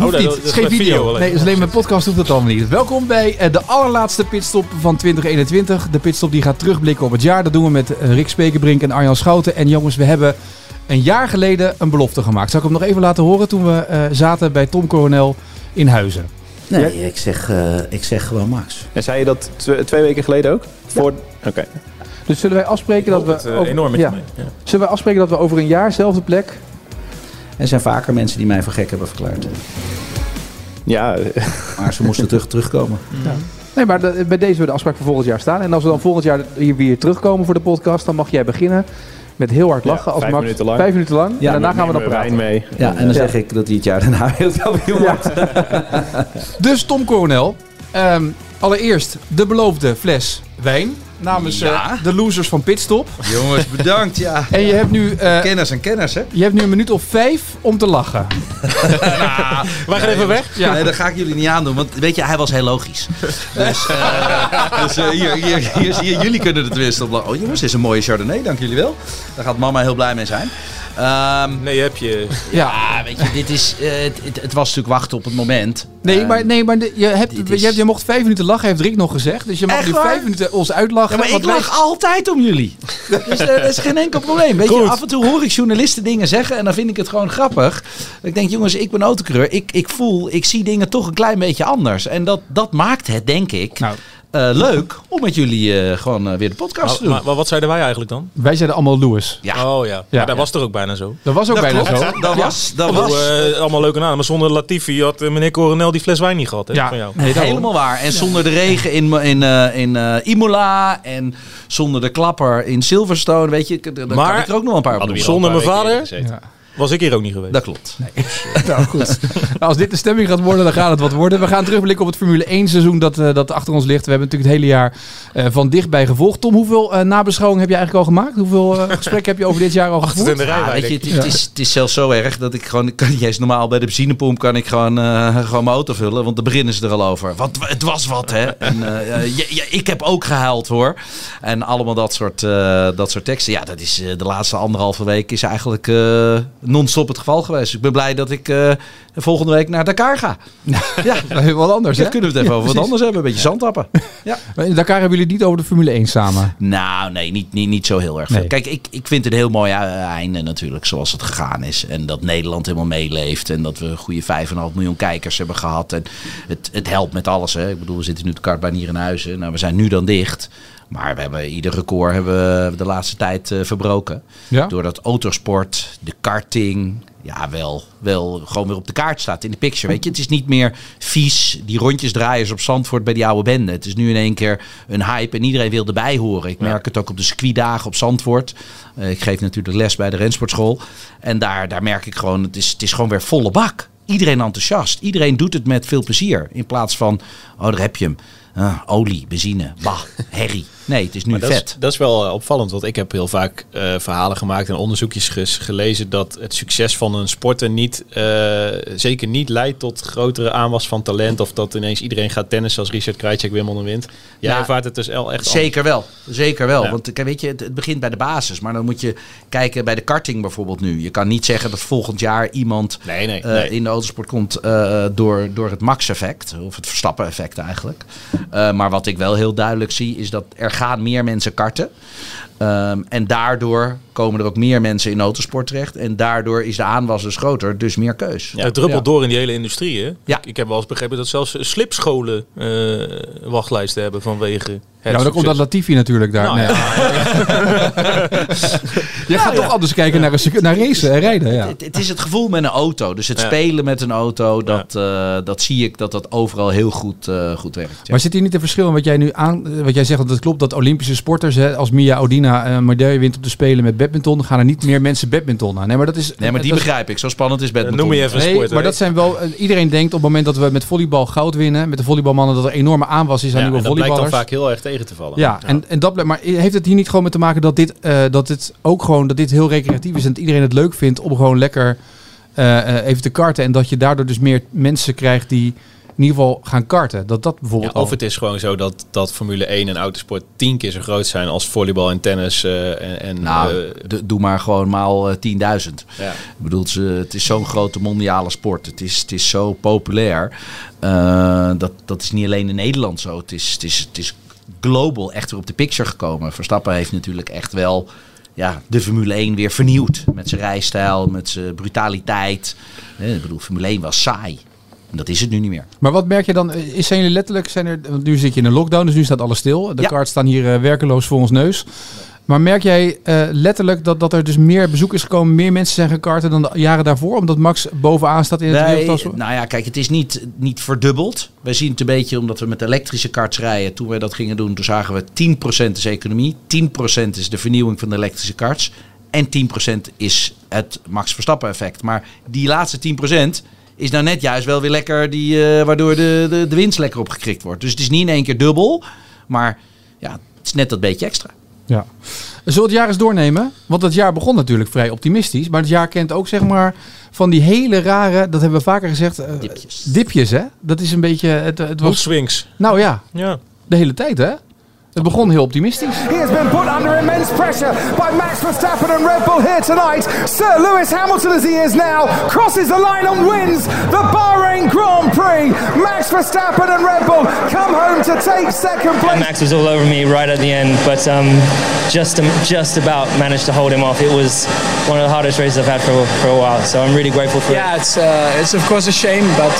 Hoeft Oh, dat- niet. Het is is geen video. video alleen. nee, dus alleen mijn podcast hoeft dat allemaal niet. Welkom bij eh, de allerlaatste pitstop van 2021. De pitstop die gaat terugblikken op het jaar. Dat doen we met eh, Rick Spekerbrink en Arjan Schouten. En jongens, we hebben een jaar geleden een belofte gemaakt. Zal ik hem nog even laten horen toen we eh, zaten bij Tom Coronel in Huizen? Nee, ik, zeg, eh, ik zeg gewoon Max. En zei je dat tw- twee weken geleden ook? Voor... Oké. Dus zullen wij afspreken dat we... Het, eh, over- enorm met ja. je mee. Ja. Zullen wij afspreken dat we over een jaar, zelfde plek... Er zijn vaker mensen die mij voor gek hebben verklaard. Ja, Maar ze moesten terug, terugkomen. Nee, maar de- bij deze hebben we de afspraak voor volgend jaar staan. En als we dan volgend jaar hier weer terugkomen voor de podcast... dan mag jij beginnen met heel hard Ja, lachen. als vijf Max, minuten lang. Vijf minuten lang. Ja, en daarna gaan we dan praten. wijn mee. Ja, en dan zeg ik dat hij het jaar daarna wereldkampioen Ja. wordt. Dus Tom Coronel, ehm, allereerst de beloofde fles wijn namens Ja. eh, de losers van Pitstop. Jongens, bedankt. Ja. En je hebt, nu, eh, Kenners en kenners, hè? je hebt nu een minuut of vijf om te lachen. Wij gaan even weg. Ja. Nee, dat ga ik jullie niet aandoen. Want weet je, hij was heel logisch. Dus, eh, dus hier, hier, hier, zie je, jullie kunnen het tenminste op. Oh jongens, dit is een mooie Chardonnay, dank jullie wel. Daar gaat mama heel blij mee zijn. Ehm, Nee, heb je... Ja. weet je, dit is, eh, het, het, het was natuurlijk wachten op het moment. Nee, Ehm, maar, nee, maar de- je, hebt, je, is- hebt, je mocht vijf minuten lachen, heeft Rick nog gezegd. Dus je mag Echt nu waar? vijf minuten ons uitlachen. Ja, maar ik wij- lach altijd om jullie. Dus eh, dat is geen enkel probleem. Weet je, af en toe hoor ik journalisten dingen zeggen en dan vind ik het gewoon grappig. Ik denk, jongens, ik ben autocoureur. Ik, ik voel, ik zie dingen toch een klein beetje anders. En dat, dat maakt het, denk ik, Nou, eh, leuk om met jullie eh, gewoon eh, weer de podcast te doen. Maar, maar wat zeiden wij eigenlijk dan? wij zeiden allemaal Lewis. ja, Oh ja, maar dat was toch ook bijna zo? Dat was ook dat bijna klopt. zo. Dat was, dat was bedoel, eh, allemaal leuke namen. Maar zonder Latifi had meneer Coronel die fles wijn niet gehad. Hè, Ja. van jou. Nee, helemaal waar. En zonder de regen in, in, eh, in eh, Imola en zonder de klapper in Silverstone, weet je, dan Maar- kan ik er ook nog een paar op Zonder mijn vader? Was ik hier ook niet geweest. Dat klopt. Nou goed. Nou, als dit de stemming gaat worden, dan gaat het wat worden. We gaan terugblikken op het Formule 1 seizoen dat, eh, dat achter ons ligt. We hebben natuurlijk het hele jaar eh, van dichtbij gevolgd. Tom, hoeveel eh nabeschouwing heb je eigenlijk al gemaakt? Hoeveel eh, gesprekken heb je over dit jaar al gevoerd? de rij. Ja, weet je, het, is, het is zelfs zo erg dat ik gewoon, ik kan niet eens normaal bij de benzinepomp kan ik gewoon, eh, gewoon mijn auto vullen, want dan beginnen ze er al over. Want het was wat, hè? En, ja, ja, ik heb ook gehuild, hoor. En allemaal dat soort, eh, dat soort teksten. Ja, dat is eh, de laatste anderhalve week is eigenlijk eh, non-stop het geval geweest. Ik ben blij dat ik eh, volgende week naar Dakar ga. Ja, is wat anders, dan hè? kunnen we het even Ja, over wat anders hebben. Een beetje zandtappen. Ja. Maar In Dakar hebben jullie het niet over de Formule 1 samen. Nou, nee, niet, niet, niet zo heel erg veel. Nee. Kijk, ik, ik vind het een heel mooi eh, einde natuurlijk, zoals het gegaan is. En dat Nederland helemaal meeleeft. En dat we een goede 5,5 miljoen kijkers hebben gehad. En het, het helpt met alles. Hè. Ik bedoel, we zitten nu de kaart bijna hier in huizen. Nou, we zijn nu dan dicht. Maar we hebben ieder record hebben we de laatste tijd eh, verbroken. Ja? Door dat autosport, de karting, ja, wel, wel gewoon weer op de kaart staat in de picture. Weet je, het is niet meer vies, die rondjes draaiers op Zandvoort bij die oude bende. Het is nu in één keer een hype en iedereen wil erbij horen. Ik merk het ook op de circuitdagen op Zandvoort. Eh, ik geef natuurlijk les bij de rensportschool. En daar, daar merk ik gewoon, het is, het is gewoon weer volle bak. Iedereen enthousiast. Iedereen doet het met veel plezier. In plaats van, oh daar heb je hem. Ah, olie, benzine, bah, herrie. Nee, het is nu Maar dat, is, vet. dat is wel eh, opvallend, want ik heb heel vaak eh, verhalen gemaakt en onderzoekjes gelezen dat het succes van een sporter niet, eh, zeker niet leidt tot grotere aanwas van talent of dat ineens iedereen gaat tennissen als Richard Krajicek Wimbledon wint. Jij Ja, ervaart het dus echt Zeker wel, zeker wel. Ja. Want weet je, het, het begint bij de basis. Maar dan moet je kijken bij de karting bijvoorbeeld nu. Je kan niet zeggen dat volgend jaar iemand Nee, nee, nee. in de autosport komt door, door het max-effect. Of het Verstappen-effect eigenlijk. Maar wat ik wel heel duidelijk zie, is dat er gaan meer mensen karten. Ehm, en daardoor komen er ook meer mensen in autosport terecht. En daardoor is de aanwas dus groter, dus meer keus. het druppelt Ja. door in die hele industrie. Hè? Ja. Ik, ik heb wel eens begrepen dat zelfs slipscholen eh, wachtlijsten hebben vanwege het Ja, maar dan komt dat. Latifi natuurlijk daar. Nou, Nee. Je gaat toch anders kijken naar, een, naar racen en rijden. Ja. Het, het is het gevoel met een auto. Dus het Ja. spelen met een auto, dat, eh, dat zie ik dat dat overal heel goed, eh, goed werkt. Ja. Maar zit hier niet een verschil in wat jij nu aan, wat jij zegt, dat het klopt, dat Olympische sporters, hè, als Mia Odina een medaille wint op de Spelen met badminton, gaan er niet meer mensen badmintonnen. Nee, maar dat is. Nee, maar die dat is- begrijp ik. Zo spannend is Eh, badminton. Noem je even een Nee, sport. maar dat zijn wel. eh, Iedereen denkt op het moment dat we met volleybal goud winnen, met de volleybalmannen, dat er enorme aanwas is aan Ja, nieuwe en dat blijkt dan volleyballers. vaak heel erg tegen te vallen. Ja, En, en dat, blijft- maar heeft het hier niet gewoon mee te maken dat dit, eh, dat dit ook gewoon dat dit heel recreatief is en dat iedereen het leuk vindt om gewoon lekker eh, eh, even te karten en dat je daardoor dus meer mensen krijgt die in ieder geval gaan karten. Dat dat Ja, bijvoorbeeld. of al- het is gewoon zo dat, dat Formule 1 en autosport tien keer zo groot zijn als volleybal en tennis. eh, en, en, Nou, eh, doe maar gewoon maal eh, 10.000. ja. Ik bedoel, ze- het is zo'n grote mondiale sport. Het is, het is zo populair. Eh, dat, dat is niet alleen in Nederland zo. Het is, het is, het is global echt weer op de picture gekomen. Verstappen heeft natuurlijk echt wel ja, de Formule 1 weer vernieuwd. Met zijn rijstijl, met zijn brutaliteit. Eh, ik bedoel, Formule 1 was saai. Dat is het nu niet meer. Maar wat merk je dan? Is, zijn jullie letterlijk, zijn er, want nu zit je in een lockdown, dus nu staat alles stil. De Ja. kaarten staan hier eh, werkeloos voor ons neus. Maar merk jij eh, letterlijk dat, dat er dus meer bezoek is gekomen, meer mensen zijn gekarten dan de jaren daarvoor? Omdat Max bovenaan staat in het Nee, nou ja, kijk, het is niet, niet verdubbeld. Wij zien het een beetje omdat we met elektrische karts rijden. Toen wij dat gingen doen, toen zagen we 10% is economie. 10% is de vernieuwing van de elektrische karts. En 10% is het Max Verstappen effect. Maar die laatste 10% is nou net juist wel weer lekker, die, eh, waardoor de, de, de winst lekker opgekrikt wordt. Dus het is niet in één keer dubbel. Maar ja, het is net dat beetje extra. Ja. Zullen we het jaar eens doornemen? Want het jaar begon natuurlijk vrij optimistisch. Maar het jaar kent ook zeg maar van die hele rare, dat hebben we vaker gezegd, eh, Dipjes. dipjes hè? Dat is een beetje, het, het Mood was, swings. nou ja, Ja. de hele tijd hè? Het begon heel optimistisch. He has been put under immense pressure by Max Verstappen and Red Bull here tonight. Sir Lewis Hamilton, as he is now, crosses the line and wins the Bahrain Grand Prix. Max Verstappen and Red Bull come home to take second place. Max was all over me right at the end, but um, just just about managed to hold him off. It was one of the hardest races I've had for, for a while, so I'm really grateful for it. Yeah, it's uh, it's of course a shame, but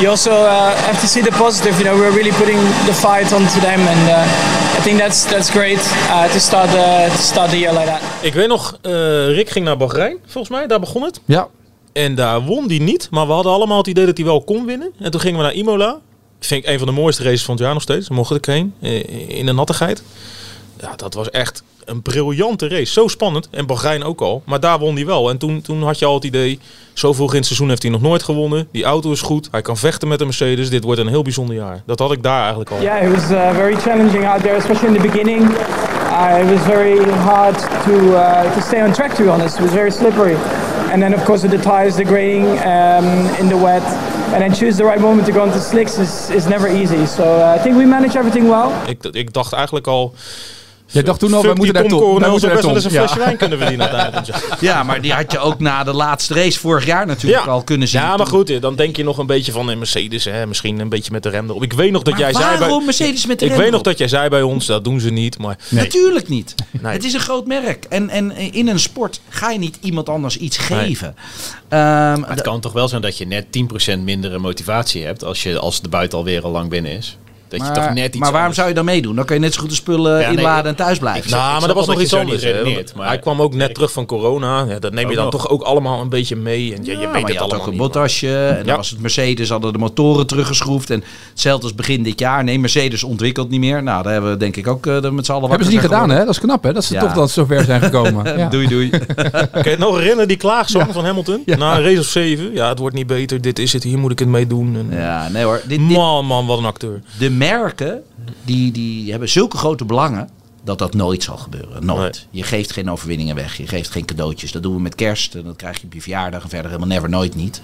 you also uh, have to see the positive. You know, we're really putting the fight onto them, and uh, I think that's that's great uh, to start the to start the year like that. Ik weet nog, eh, Rick ging naar Bahrein, volgens mij. Daar begon het. Ja, En daar won die niet. Maar we hadden allemaal het idee dat hij wel kon winnen. En toen gingen we naar Imola. Vind ik een van de mooiste races van het jaar nog steeds. Mocht ik heen. eh, In de nattigheid. Ja, dat was echt een briljante race. Zo spannend. En Bahrein ook al. Maar daar won hij wel. En toen, toen had je al het idee... Zo vroeg in het seizoen heeft hij nog nooit gewonnen. Die auto is goed. Hij kan vechten met de Mercedes. Dit wordt een heel bijzonder jaar. Dat had ik daar eigenlijk al. Yeah, it was uh, very challenging out there, especially in the beginning. Uh, it was very hard to uh, to stay on track. To be honest, it was very slippery. And then of course with the tires degrading um, in the wet, and then choose the right moment to go into slicks is, is never easy. So uh, I think we managed everything well. Ik, ik dacht eigenlijk al... Jij dacht toen al, fuck wij moeten Tom Tom. Wij Coronel moeten best wel eens een Ja. flesje wijn kunnen verdienen. Ja, maar die had je ook na de laatste race vorig jaar natuurlijk al kunnen zien. Ja, maar goed, eh, dan denk je nog een beetje van een Mercedes, hè, misschien een beetje met de rem erop. Ik weet nog dat Maar jij zei waarom bij Mercedes met de Ik weet nog dat jij zei bij ons, dat doen ze niet, maar Natuurlijk niet. Nee. Het is een groot merk. En, en in een sport ga je niet iemand anders iets geven. Ehm, het kan toch wel zijn dat je net 10% mindere motivatie hebt als, je, als de buiten alweer al lang binnen is. Dat je toch maar, net iets maar waarom anders- zou je dan meedoen? Dan kan je net zo goed de spullen Ja, nee, inladen en thuis blijven. Nou, maar dat was nog iets anders. redeneert, maar- Hij kwam ook net terug van corona. Ja, dat neem je dan nog. toch ook allemaal een beetje mee. En je, je Ja, weet maar het je allemaal ook een maar- botasje. En dan was het Mercedes, hadden de motoren teruggeschroefd. En hetzelfde als begin dit jaar. Nee, Mercedes ontwikkelt niet meer. Nou, daar hebben we denk ik ook eh, met z'n allen Hebben ze niet gedaan, hè? Dat is knap, hè? Dat ze Ja. toch dat ze zover zijn gekomen. Doei, doei. Kan je nog herinneren, die klaagzang van Hamilton? Na een race of 7. Ja, het wordt niet beter. Dit is het. Hier moet ik het mee doen. En, ja, nee hoor. Dit, dit, Man, man, wat een acteur. de merken, die, die hebben zulke grote belangen... dat dat nooit zal gebeuren. Nooit. Nee. Je geeft geen overwinningen weg. Je geeft geen cadeautjes. Dat doen we met kerst. En dat krijg je op je verjaardag. En verder helemaal never, nooit niet.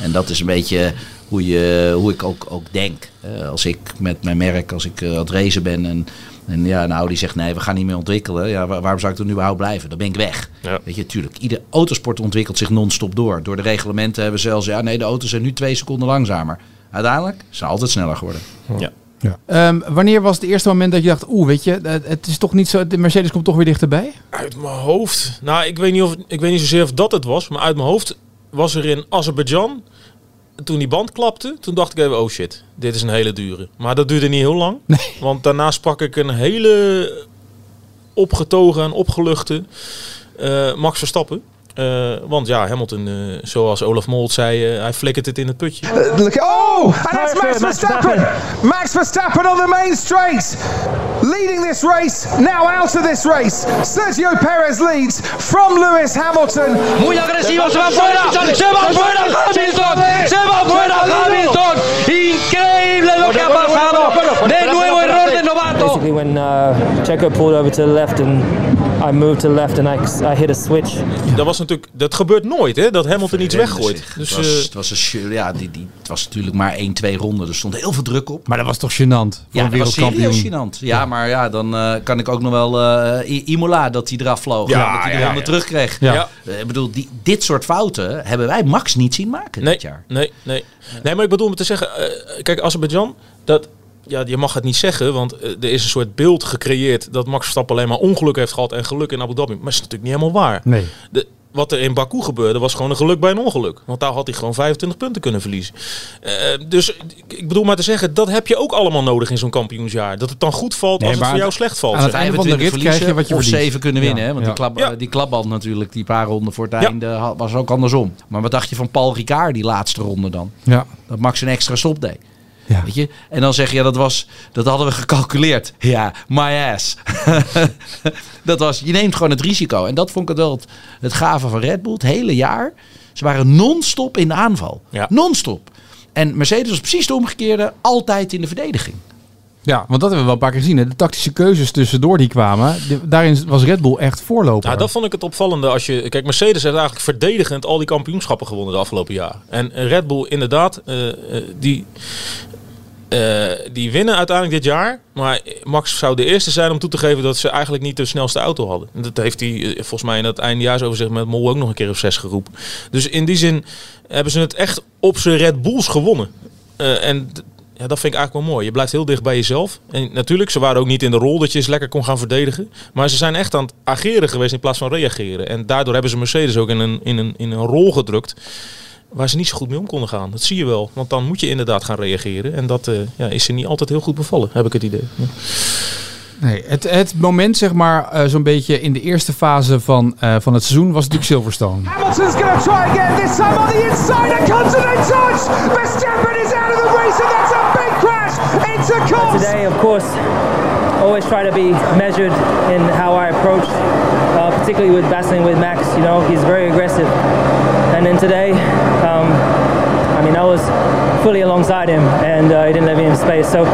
En dat is een beetje hoe, je, hoe ik ook, ook denk. Als ik met mijn merk, als ik eh, aan het racen ben... en en ja, nou, die zegt nee, we gaan niet meer ontwikkelen. Ja, waar- waarom zou ik dan überhaupt blijven? Dan ben ik weg. Ja. Weet je, tuurlijk. Ieder autosport ontwikkelt zich non-stop door. Door de reglementen hebben we zelfs, ja, nee, de auto's zijn nu twee seconden langzamer. Uiteindelijk zijn ze altijd sneller geworden. Ja. Ehm, wanneer was het eerste moment dat je dacht, oeh, weet je, het, het is toch niet zo, de Mercedes komt toch weer dichterbij? Uit mijn hoofd. Nou, ik weet niet, of, ik weet niet zozeer of dat het was. Maar uit mijn hoofd was er in Azerbeidzjan. Toen die band klapte, toen dacht ik even, oh shit, dit is een hele dure. Maar dat duurde niet heel lang. Want daarna sprak ik een hele opgetogen en opgeluchte eh, Max Verstappen. Eh, want ja, Hamilton, eh, zoals Olaf Mold zei, eh, hij flikkert het in het putje. Look, oh, and that's Max Verstappen. Max Verstappen on the main straight. leading this race, now out of this race. Sergio Perez leads from Lewis Hamilton. Muy agresivo, se va fuera, se va fuera Hamilton, se va fuera Hamilton. Increíble lo que ha pasado. De nuevo. Basically, when uh, Checo pulled over to the left and I moved to the left and I, I hit a switch. Dat was natuurlijk, dat gebeurt nooit, hè? Dat Hamilton iets weggooit. Dus, het, was, eh, het, was een, sh- ja, die, die, het was natuurlijk maar 1, 2 ronden. Er stond heel veel druk op. Maar dat was toch gênant voor Ja, een dat was wereldkampioen. serieus gênant. Ja, maar ja, dan eh, kan ik ook nog wel eh, I- Imola dat hij eraf vloog. Ja, Ja, dat hij de ja, ronde terugkreeg. Ja. Ja. Ik bedoel, die, dit soort fouten hebben wij Max niet zien maken nee, dit jaar. nee, nee. Nee, maar ik bedoel om te zeggen, kijk, Azerbeidzjan, dat, ja, je mag het niet zeggen, want eh, er is een soort beeld gecreëerd dat Max Verstappen alleen maar ongeluk heeft gehad en geluk in Abu Dhabi. Maar dat is natuurlijk niet helemaal waar. Nee. De, wat er in Baku gebeurde was gewoon een geluk bij een ongeluk. Want daar had hij gewoon 25 punten kunnen verliezen. Eh, dus ik bedoel maar te zeggen, dat heb je ook allemaal nodig in zo'n kampioensjaar. Dat het dan goed valt Nee, als het voor jou slecht valt. aan het einde van de rit 25 krijg je wat je of verdient. 7 kunnen winnen. Ja, Hè? Want ja. die, klap, Ja. die klapband natuurlijk, die paar ronden voor het Ja. einde, was ook andersom. Maar wat dacht je van Paul Ricard, die laatste ronde dan? Ja. Dat Max een extra stop deed. Ja. Weet je? En dan zeg je, ja, dat, was, dat hadden we gecalculeerd. Ja, my ass. dat was, je neemt gewoon het risico. En dat vond ik wel het, het gave van Red Bull. Het hele jaar. Ze waren non-stop in de aanval. Ja. Non-stop. En Mercedes was precies de omgekeerde. Altijd in de verdediging. Ja, want dat hebben we wel een paar keer gezien. Hè. De tactische keuzes tussendoor die kwamen, daarin was Red Bull echt voorloper. Nou, dat vond ik het opvallende. Als je, kijk, Mercedes heeft eigenlijk verdedigend al die kampioenschappen gewonnen de afgelopen jaar. En Red Bull inderdaad, eh, eh, die, eh, die winnen uiteindelijk dit jaar. Maar Max zou de eerste zijn om toe te geven dat ze eigenlijk niet de snelste auto hadden. En dat heeft hij eh, volgens mij in het eindejaarsoverzicht met Mol ook nog een keer of zes geroepen. Dus in die zin hebben ze het echt op zijn Red Bulls gewonnen. Eh, en ja, dat vind ik eigenlijk wel mooi. Je blijft heel dicht bij jezelf. En natuurlijk, ze waren ook niet in de rol dat je eens lekker kon gaan verdedigen. Maar ze zijn echt aan het ageren geweest in plaats van reageren. En daardoor hebben ze Mercedes ook in een, in een, in een rol gedrukt waar ze niet zo goed mee om konden gaan. Dat zie je wel. Want dan moet je inderdaad gaan reageren. En dat eh, ja, is ze niet altijd heel goed bevallen, heb ik het idee. Ja. Nee, het, het moment, zeg maar, eh, zo'n beetje in de eerste fase van, eh, van het seizoen was natuurlijk Silverstone. Hamilton's to try again, this time on the inside and comes in a touch. Verstappen is out of the race and that's a big crash into Cox. Today, of course, always try to be measured in how I approach, uh, particularly with battling with Max. You know, he's very aggressive. And then today, I mean, I was fully alongside him and uh, he didn't let me in space. So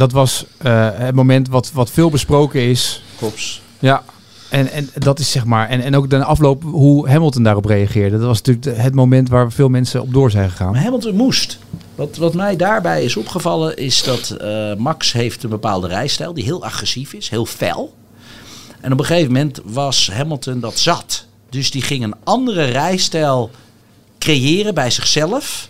Dat was eh, het moment wat, wat veel besproken is. Kops. Ja. En, en dat is zeg maar. En, en ook de afloop hoe Hamilton daarop reageerde. Dat was natuurlijk het moment waar veel mensen op door zijn gegaan. Maar Hamilton moest. Wat, wat mij daarbij is opgevallen is dat eh, Max heeft een bepaalde rijstijl die heel agressief is, heel fel. En op een gegeven moment was Hamilton dat zat. Dus die ging een andere rijstijl creëren bij zichzelf.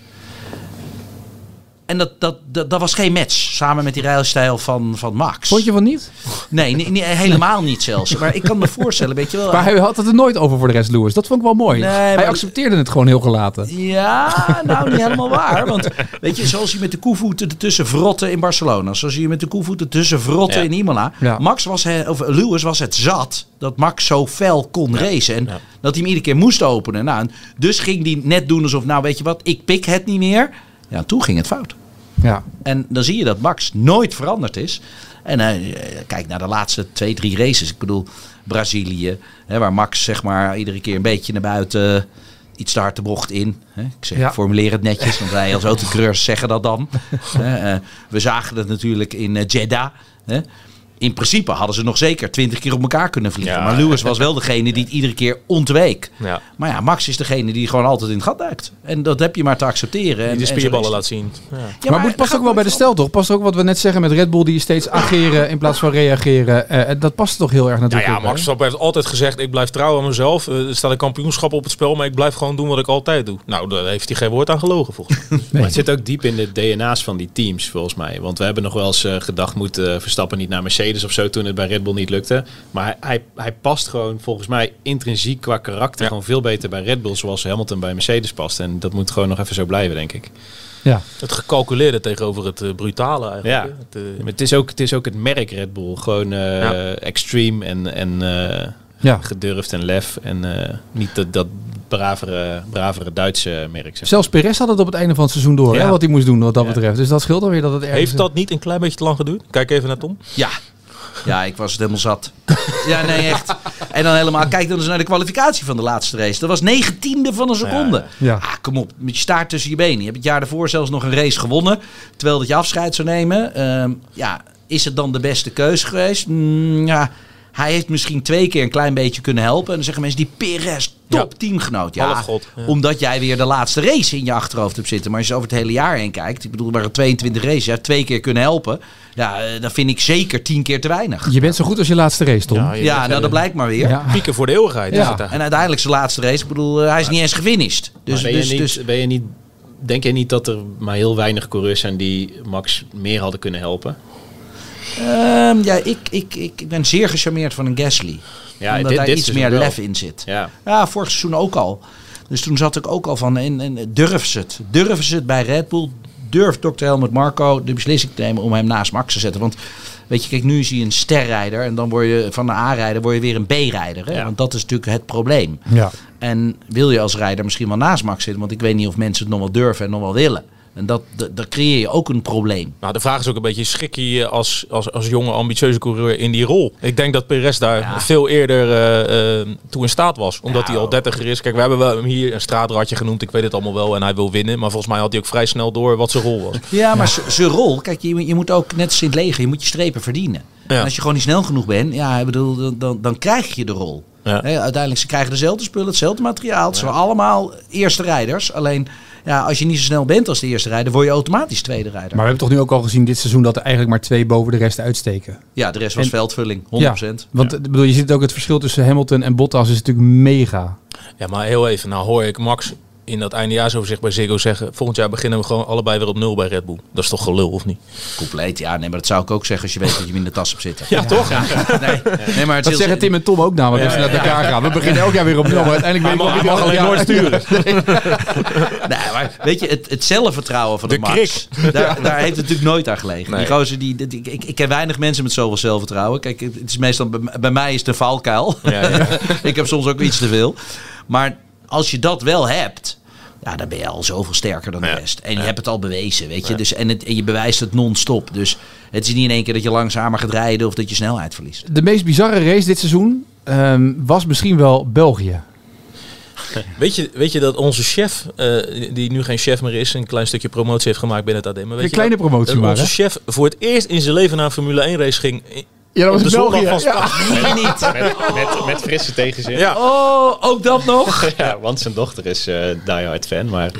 En dat, dat, dat, dat was geen match samen met die rijstijl van, van Max. Vond je van niet? Nee, nee, nee, helemaal niet zelfs. Maar ik kan me voorstellen, weet je wel. Maar hij had het er nooit over voor de rest, Lewis. Dat vond ik wel mooi. Nee, hij maar- accepteerde het gewoon heel gelaten. Ja, nou niet helemaal waar. Want weet je, zoals je met de koevoeten ertussen verrotte in Barcelona. Zoals je met de koevoeten tussen verrotte Ja. in Imola. Ja. Max was he- of Lewis was het zat dat Max zo fel kon racen. En Ja. dat hij hem iedere keer moest openen. Nou, en dus ging hij net doen alsof, nou weet je wat, ik pik het niet meer. Ja, toen ging het fout. Ja. En dan zie je dat Max nooit veranderd is. En eh, kijk naar de laatste twee, drie races. Ik bedoel, Brazilië, hè, waar Max zeg maar iedere keer een beetje naar buiten eh, iets te hard de bocht in. Hè. Ik, zeg, Ja. ik formuleer het netjes, want wij als autocoureurs zeggen dat dan. Eh, we zagen het natuurlijk in Jeddah. Hè. In principe hadden ze nog zeker twintig keer op elkaar kunnen vliegen. Ja. Maar Lewis was wel degene die het iedere keer ontweek. Ja. Maar ja, Max is degene die gewoon altijd in het gat duikt. En dat heb je maar te accepteren. En, Die de spierballen laat zien. Ja. Ja, maar het past ook wel bij de stijl, toch? Past ook wat we net zeggen met Red Bull, die steeds ageren in plaats van reageren. Eh, dat past toch heel erg Ja, natuurlijk. ja, ook, Max? Verstappen heeft altijd gezegd, ik blijf trouw aan mezelf. Eh, Er staat een kampioenschap op het spel, maar ik blijf gewoon doen wat ik altijd doe. Nou, daar heeft hij geen woord aan gelogen, volgens mij. Maar het zit ook diep in de DNA's van die teams, volgens mij. Want we hebben nog wel eens eh, gedacht, moet eh, Verstappen niet naar Mercedes of zo toen het bij Red Bull niet lukte. Maar hij, hij, hij past gewoon volgens mij intrinsiek qua karakter Ja. gewoon veel beter bij Red Bull zoals Hamilton bij Mercedes past. En dat moet gewoon nog even zo blijven, denk ik. Ja. Het gecalculeerde tegenover het eh, brutale eigenlijk. Ja. Het, eh, Maar het, is ook, het is ook het merk Red Bull. Gewoon eh, Ja. extreme en, en eh, Ja. gedurfd en lef. En eh, niet dat, dat bravere, bravere Duitse merk. Zeg. Zelfs Perez had het op het einde van het seizoen door, Ja. hè, wat hij moest doen wat dat Ja. betreft. Dus dat scheelt alweer dat het ergens... heeft dat niet een klein beetje te lang geduurd? Kijk even naar Tom. Ja, Ja, ik was het helemaal zat. Ja, nee, echt. En dan helemaal, kijk dan eens naar de kwalificatie van de laatste race. Dat was negentiende van een seconde. Ja. Ah, kom op, met je staart tussen je benen. Je hebt het jaar daarvoor zelfs nog een race gewonnen. Terwijl dat je afscheid zou nemen. Ehm, ja, is het dan de beste keuze geweest? Mm, ja, hij heeft misschien twee keer een klein beetje kunnen helpen. En dan zeggen mensen, die Perez, top teamgenoot. Ja, omdat jij weer de laatste race in je achterhoofd hebt zitten. Maar als je over het hele jaar heen kijkt. Ik bedoel, er waren 22 races. Je hebt twee keer kunnen helpen. Ja, eh, dan vind ik zeker tien keer te weinig. Je bent zo goed als je laatste race, Tom. Ja, je Ja, bent, nou dat blijkt maar weer. Ja. Pieken voor de eeuwigheid Ja. is het eigenlijk. En uiteindelijk zijn laatste race. Ik bedoel, eh, hij is niet eens gefinished. Dus, Dus, ben, je dus, niet, dus ben je niet, denk je niet dat er maar heel weinig coureurs zijn die Max meer hadden kunnen helpen? Ehm, ja, ik, ik, ik, ik ben zeer gecharmeerd van een Gasly. Ja, omdat dit- daar dit iets meer lef in zit. Ja. Ja, vorig seizoen ook al. Dus toen zat ik ook al van, en, en, durven ze het? Durven ze het bij Red Bull? Durft Dr. Helmut Marco de beslissing te nemen om hem naast Max te zetten? Want weet je, kijk, nu is hij een sterrijder. En dan word je van een A-rijder word je weer een B-rijder. Ja. Want dat is natuurlijk het probleem. Ja. En wil je als rijder misschien wel naast Max zitten? Want ik weet niet of mensen het nog wel durven en nog wel willen. En dat, creëer je ook een probleem. Nou, de vraag is ook een beetje, schik je je als, als, als jonge, ambitieuze coureur in die rol? Ik denk dat Perez daar veel eerder eh, eh, toe in staat was. Omdat hij al dertiger is. Kijk, we hebben hem hier een straatratje genoemd. Ik weet het allemaal wel. En hij wil winnen. Maar volgens mij had hij ook vrij snel door wat zijn rol was. Ja, maar zijn rol, kijk, je, je moet ook net als in het leger, je moet je strepen verdienen. Ja. En als je gewoon niet snel genoeg bent, ja, ik bedoel, dan, dan, dan krijg je de rol. Ja. Hè, uiteindelijk, ze krijgen dezelfde spullen, hetzelfde materiaal. Het zijn allemaal eerste rijders. Alleen, ja, als je niet zo snel bent als de eerste rijder, word je automatisch tweede rijder. Maar we hebben toch nu ook al gezien dit seizoen dat er eigenlijk maar twee boven de rest uitsteken. ja, de rest was En- veldvulling, 100%. Ja, want ik bedoel, je ziet ook het verschil tussen Hamilton en Bottas is natuurlijk mega. Ja, maar heel even. Nou hoor ik Max in dat eindejaarsoverzicht bij Ziggo zeggen... volgend jaar beginnen we gewoon allebei weer op nul bij Red Bull. Dat is toch gelul, of niet? Compleet, ja, nee, maar dat zou ik ook zeggen als je weet dat je hem in de tas hebt zitten. Ja, toch? Nee, nee, maar het Dat zeggen Tim en Tom ook namelijk als ze naar elkaar gaan. We beginnen elk jaar weer op nul, maar uiteindelijk weet ik Hij mag, alleen nooit sturen. Nee, maar weet je, het, het zelfvertrouwen van de, De Max, daar, daar heeft het natuurlijk nooit aan gelegen. Nee. Die gozer, die, die- ik, ik, ik ken weinig mensen met zoveel zelfvertrouwen. Kijk, het is meestal, bij, bij mij is het een valkuil. Ja, ja. ik heb soms ook iets te veel. Maar als je dat wel hebt, ja, dan ben je al zoveel sterker dan de rest. En je hebt het al bewezen, weet je. Dus, en, het, en je bewijst het non-stop. Dus het is niet in één keer dat je langzamer gaat rijden of dat je snelheid verliest. De meest bizarre race dit seizoen ehm, was misschien wel België. Weet je, weet je dat onze chef, eh, die nu geen chef meer is... een klein stukje promotie heeft gemaakt binnen het AD. Maar weet Een je kleine dat- promotie dat maar, onze chef voor het eerst in zijn leven naar een Formule 1 race ging... Ja, dat was België. van Ja. Nee, niet. Met, met, met frisse tegenzin. Ja. Oh, ook dat nog? Ja, want zijn dochter is eh diehard fan. Maar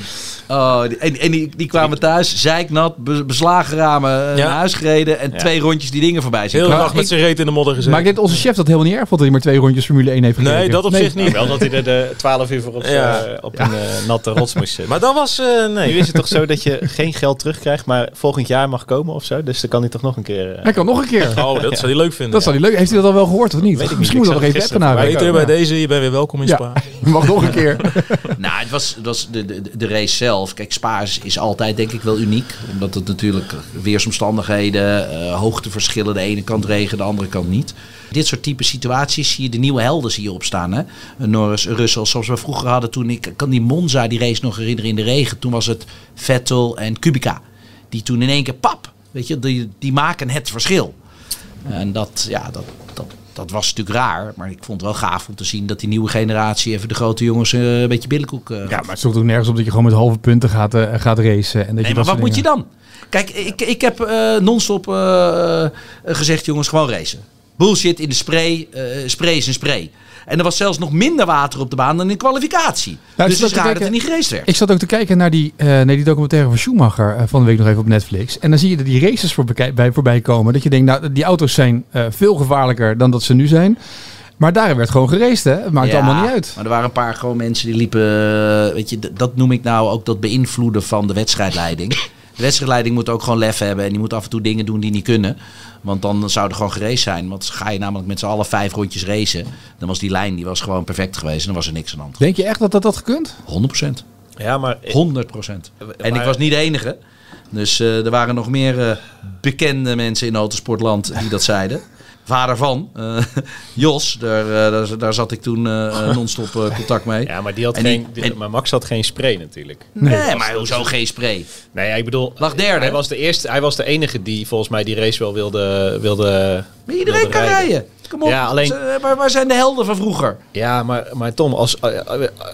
Oh, die- en, en die, die kwamen thuis, zeiknat, be- beslagen ramen, eh, Ja. naar huis gereden en Ja. twee rondjes die dingen voorbij zien Heel dag met zijn reet in de modder gezeten. Maar ik denk dat onze chef dat helemaal niet erg vond dat hij maar twee rondjes Formule 1 heeft gekeken. Nee, dat op Nee. zich niet. wel dat hij er de 12 uur voor op, Ja. eh, op een natte rots moest zitten. Maar dat was... eh, Nu nee. is het toch zo dat je geen geld terugkrijgt, maar volgend jaar mag komen of zo. Dus dan kan hij toch nog een keer... eh, Hij kan nog een keer. Oh, dat zou hij leuk vinden. Dat zal hij leuk. Heeft hij dat al wel gehoord of niet? Weet ik niet. Misschien Ik moet dat nog even appen naar Peter, bij Ja. deze, je bent weer welkom in Ja. Spa. Mag nog een keer. Nou, het was, het was de, de, de race zelf. Kijk, Spa is, is altijd denk ik wel uniek. Omdat het natuurlijk weersomstandigheden, eh, hoogteverschillen. De ene kant regen, de andere kant niet. Dit soort type situaties zie je de nieuwe helden zie je opstaan. Hè? Norris, Russell, zoals we vroeger hadden toen ik ik kan die Monza, die race nog herinneren in de regen. Toen was het Vettel en Kubica. Die toen in één keer pap, weet je, die, die maken het verschil. En dat, ja, dat, dat, dat was natuurlijk raar. Maar ik vond het wel gaaf om te zien dat die nieuwe generatie even de grote jongens eh, een beetje billenkoek. eh, Ja, maar het stond ook nergens op dat je gewoon met halve punten gaat, eh, gaat racen. En dat Nee, je maar wat moet je dan? Kijk, ik, ik heb non-stop gezegd, jongens, gewoon racen. Bullshit in de spray. spray is een spray. En er was zelfs nog minder water op de baan dan in kwalificatie. Nou, dus het is raar dat er niet geraced werd. Ik zat ook te kijken naar die, naar die documentaire van Schumacher eh, van de week nog even op Netflix. En dan zie je er die races voorbij, bij, voorbij komen. Dat je denkt, nou, die auto's zijn eh, veel gevaarlijker dan dat ze nu zijn. Maar daar werd gewoon geraced, hè? Het maakt Ja, allemaal niet uit. Maar er waren een paar gewoon mensen die liepen. Weet je, dat noem ik nou ook dat beïnvloeden van de wedstrijdleiding. De wedstrijdleiding moet ook gewoon lef hebben. En die moet af en toe dingen doen die niet kunnen. Want dan zou er gewoon geraced zijn. Want ga je namelijk met z'n allen vijf rondjes racen. Dan was die lijn die was gewoon perfect geweest. En dan was er niks aan de hand. Denk je echt dat dat had gekund? 100% ja, maar... 100% En ik was niet de enige. Dus eh, er waren nog meer eh, bekende mensen in autosportland die dat zeiden. Vader van, eh, Jos, daar, eh, daar, daar zat ik toen eh, eh, non-stop contact mee. Ja, maar, die had En geen, die- die- en- maar Max had geen spray natuurlijk. Nee, maar hoezo geen spray? Nee, ja, ik bedoel... Lag derde. Hij was de eerste, hij was de enige die volgens mij die race wel wilde... wilde Maar iedereen wilde kan rijden. Kom op, Ja, alleen- waar, waar zijn de helden van vroeger? Ja, maar, maar Tom, als,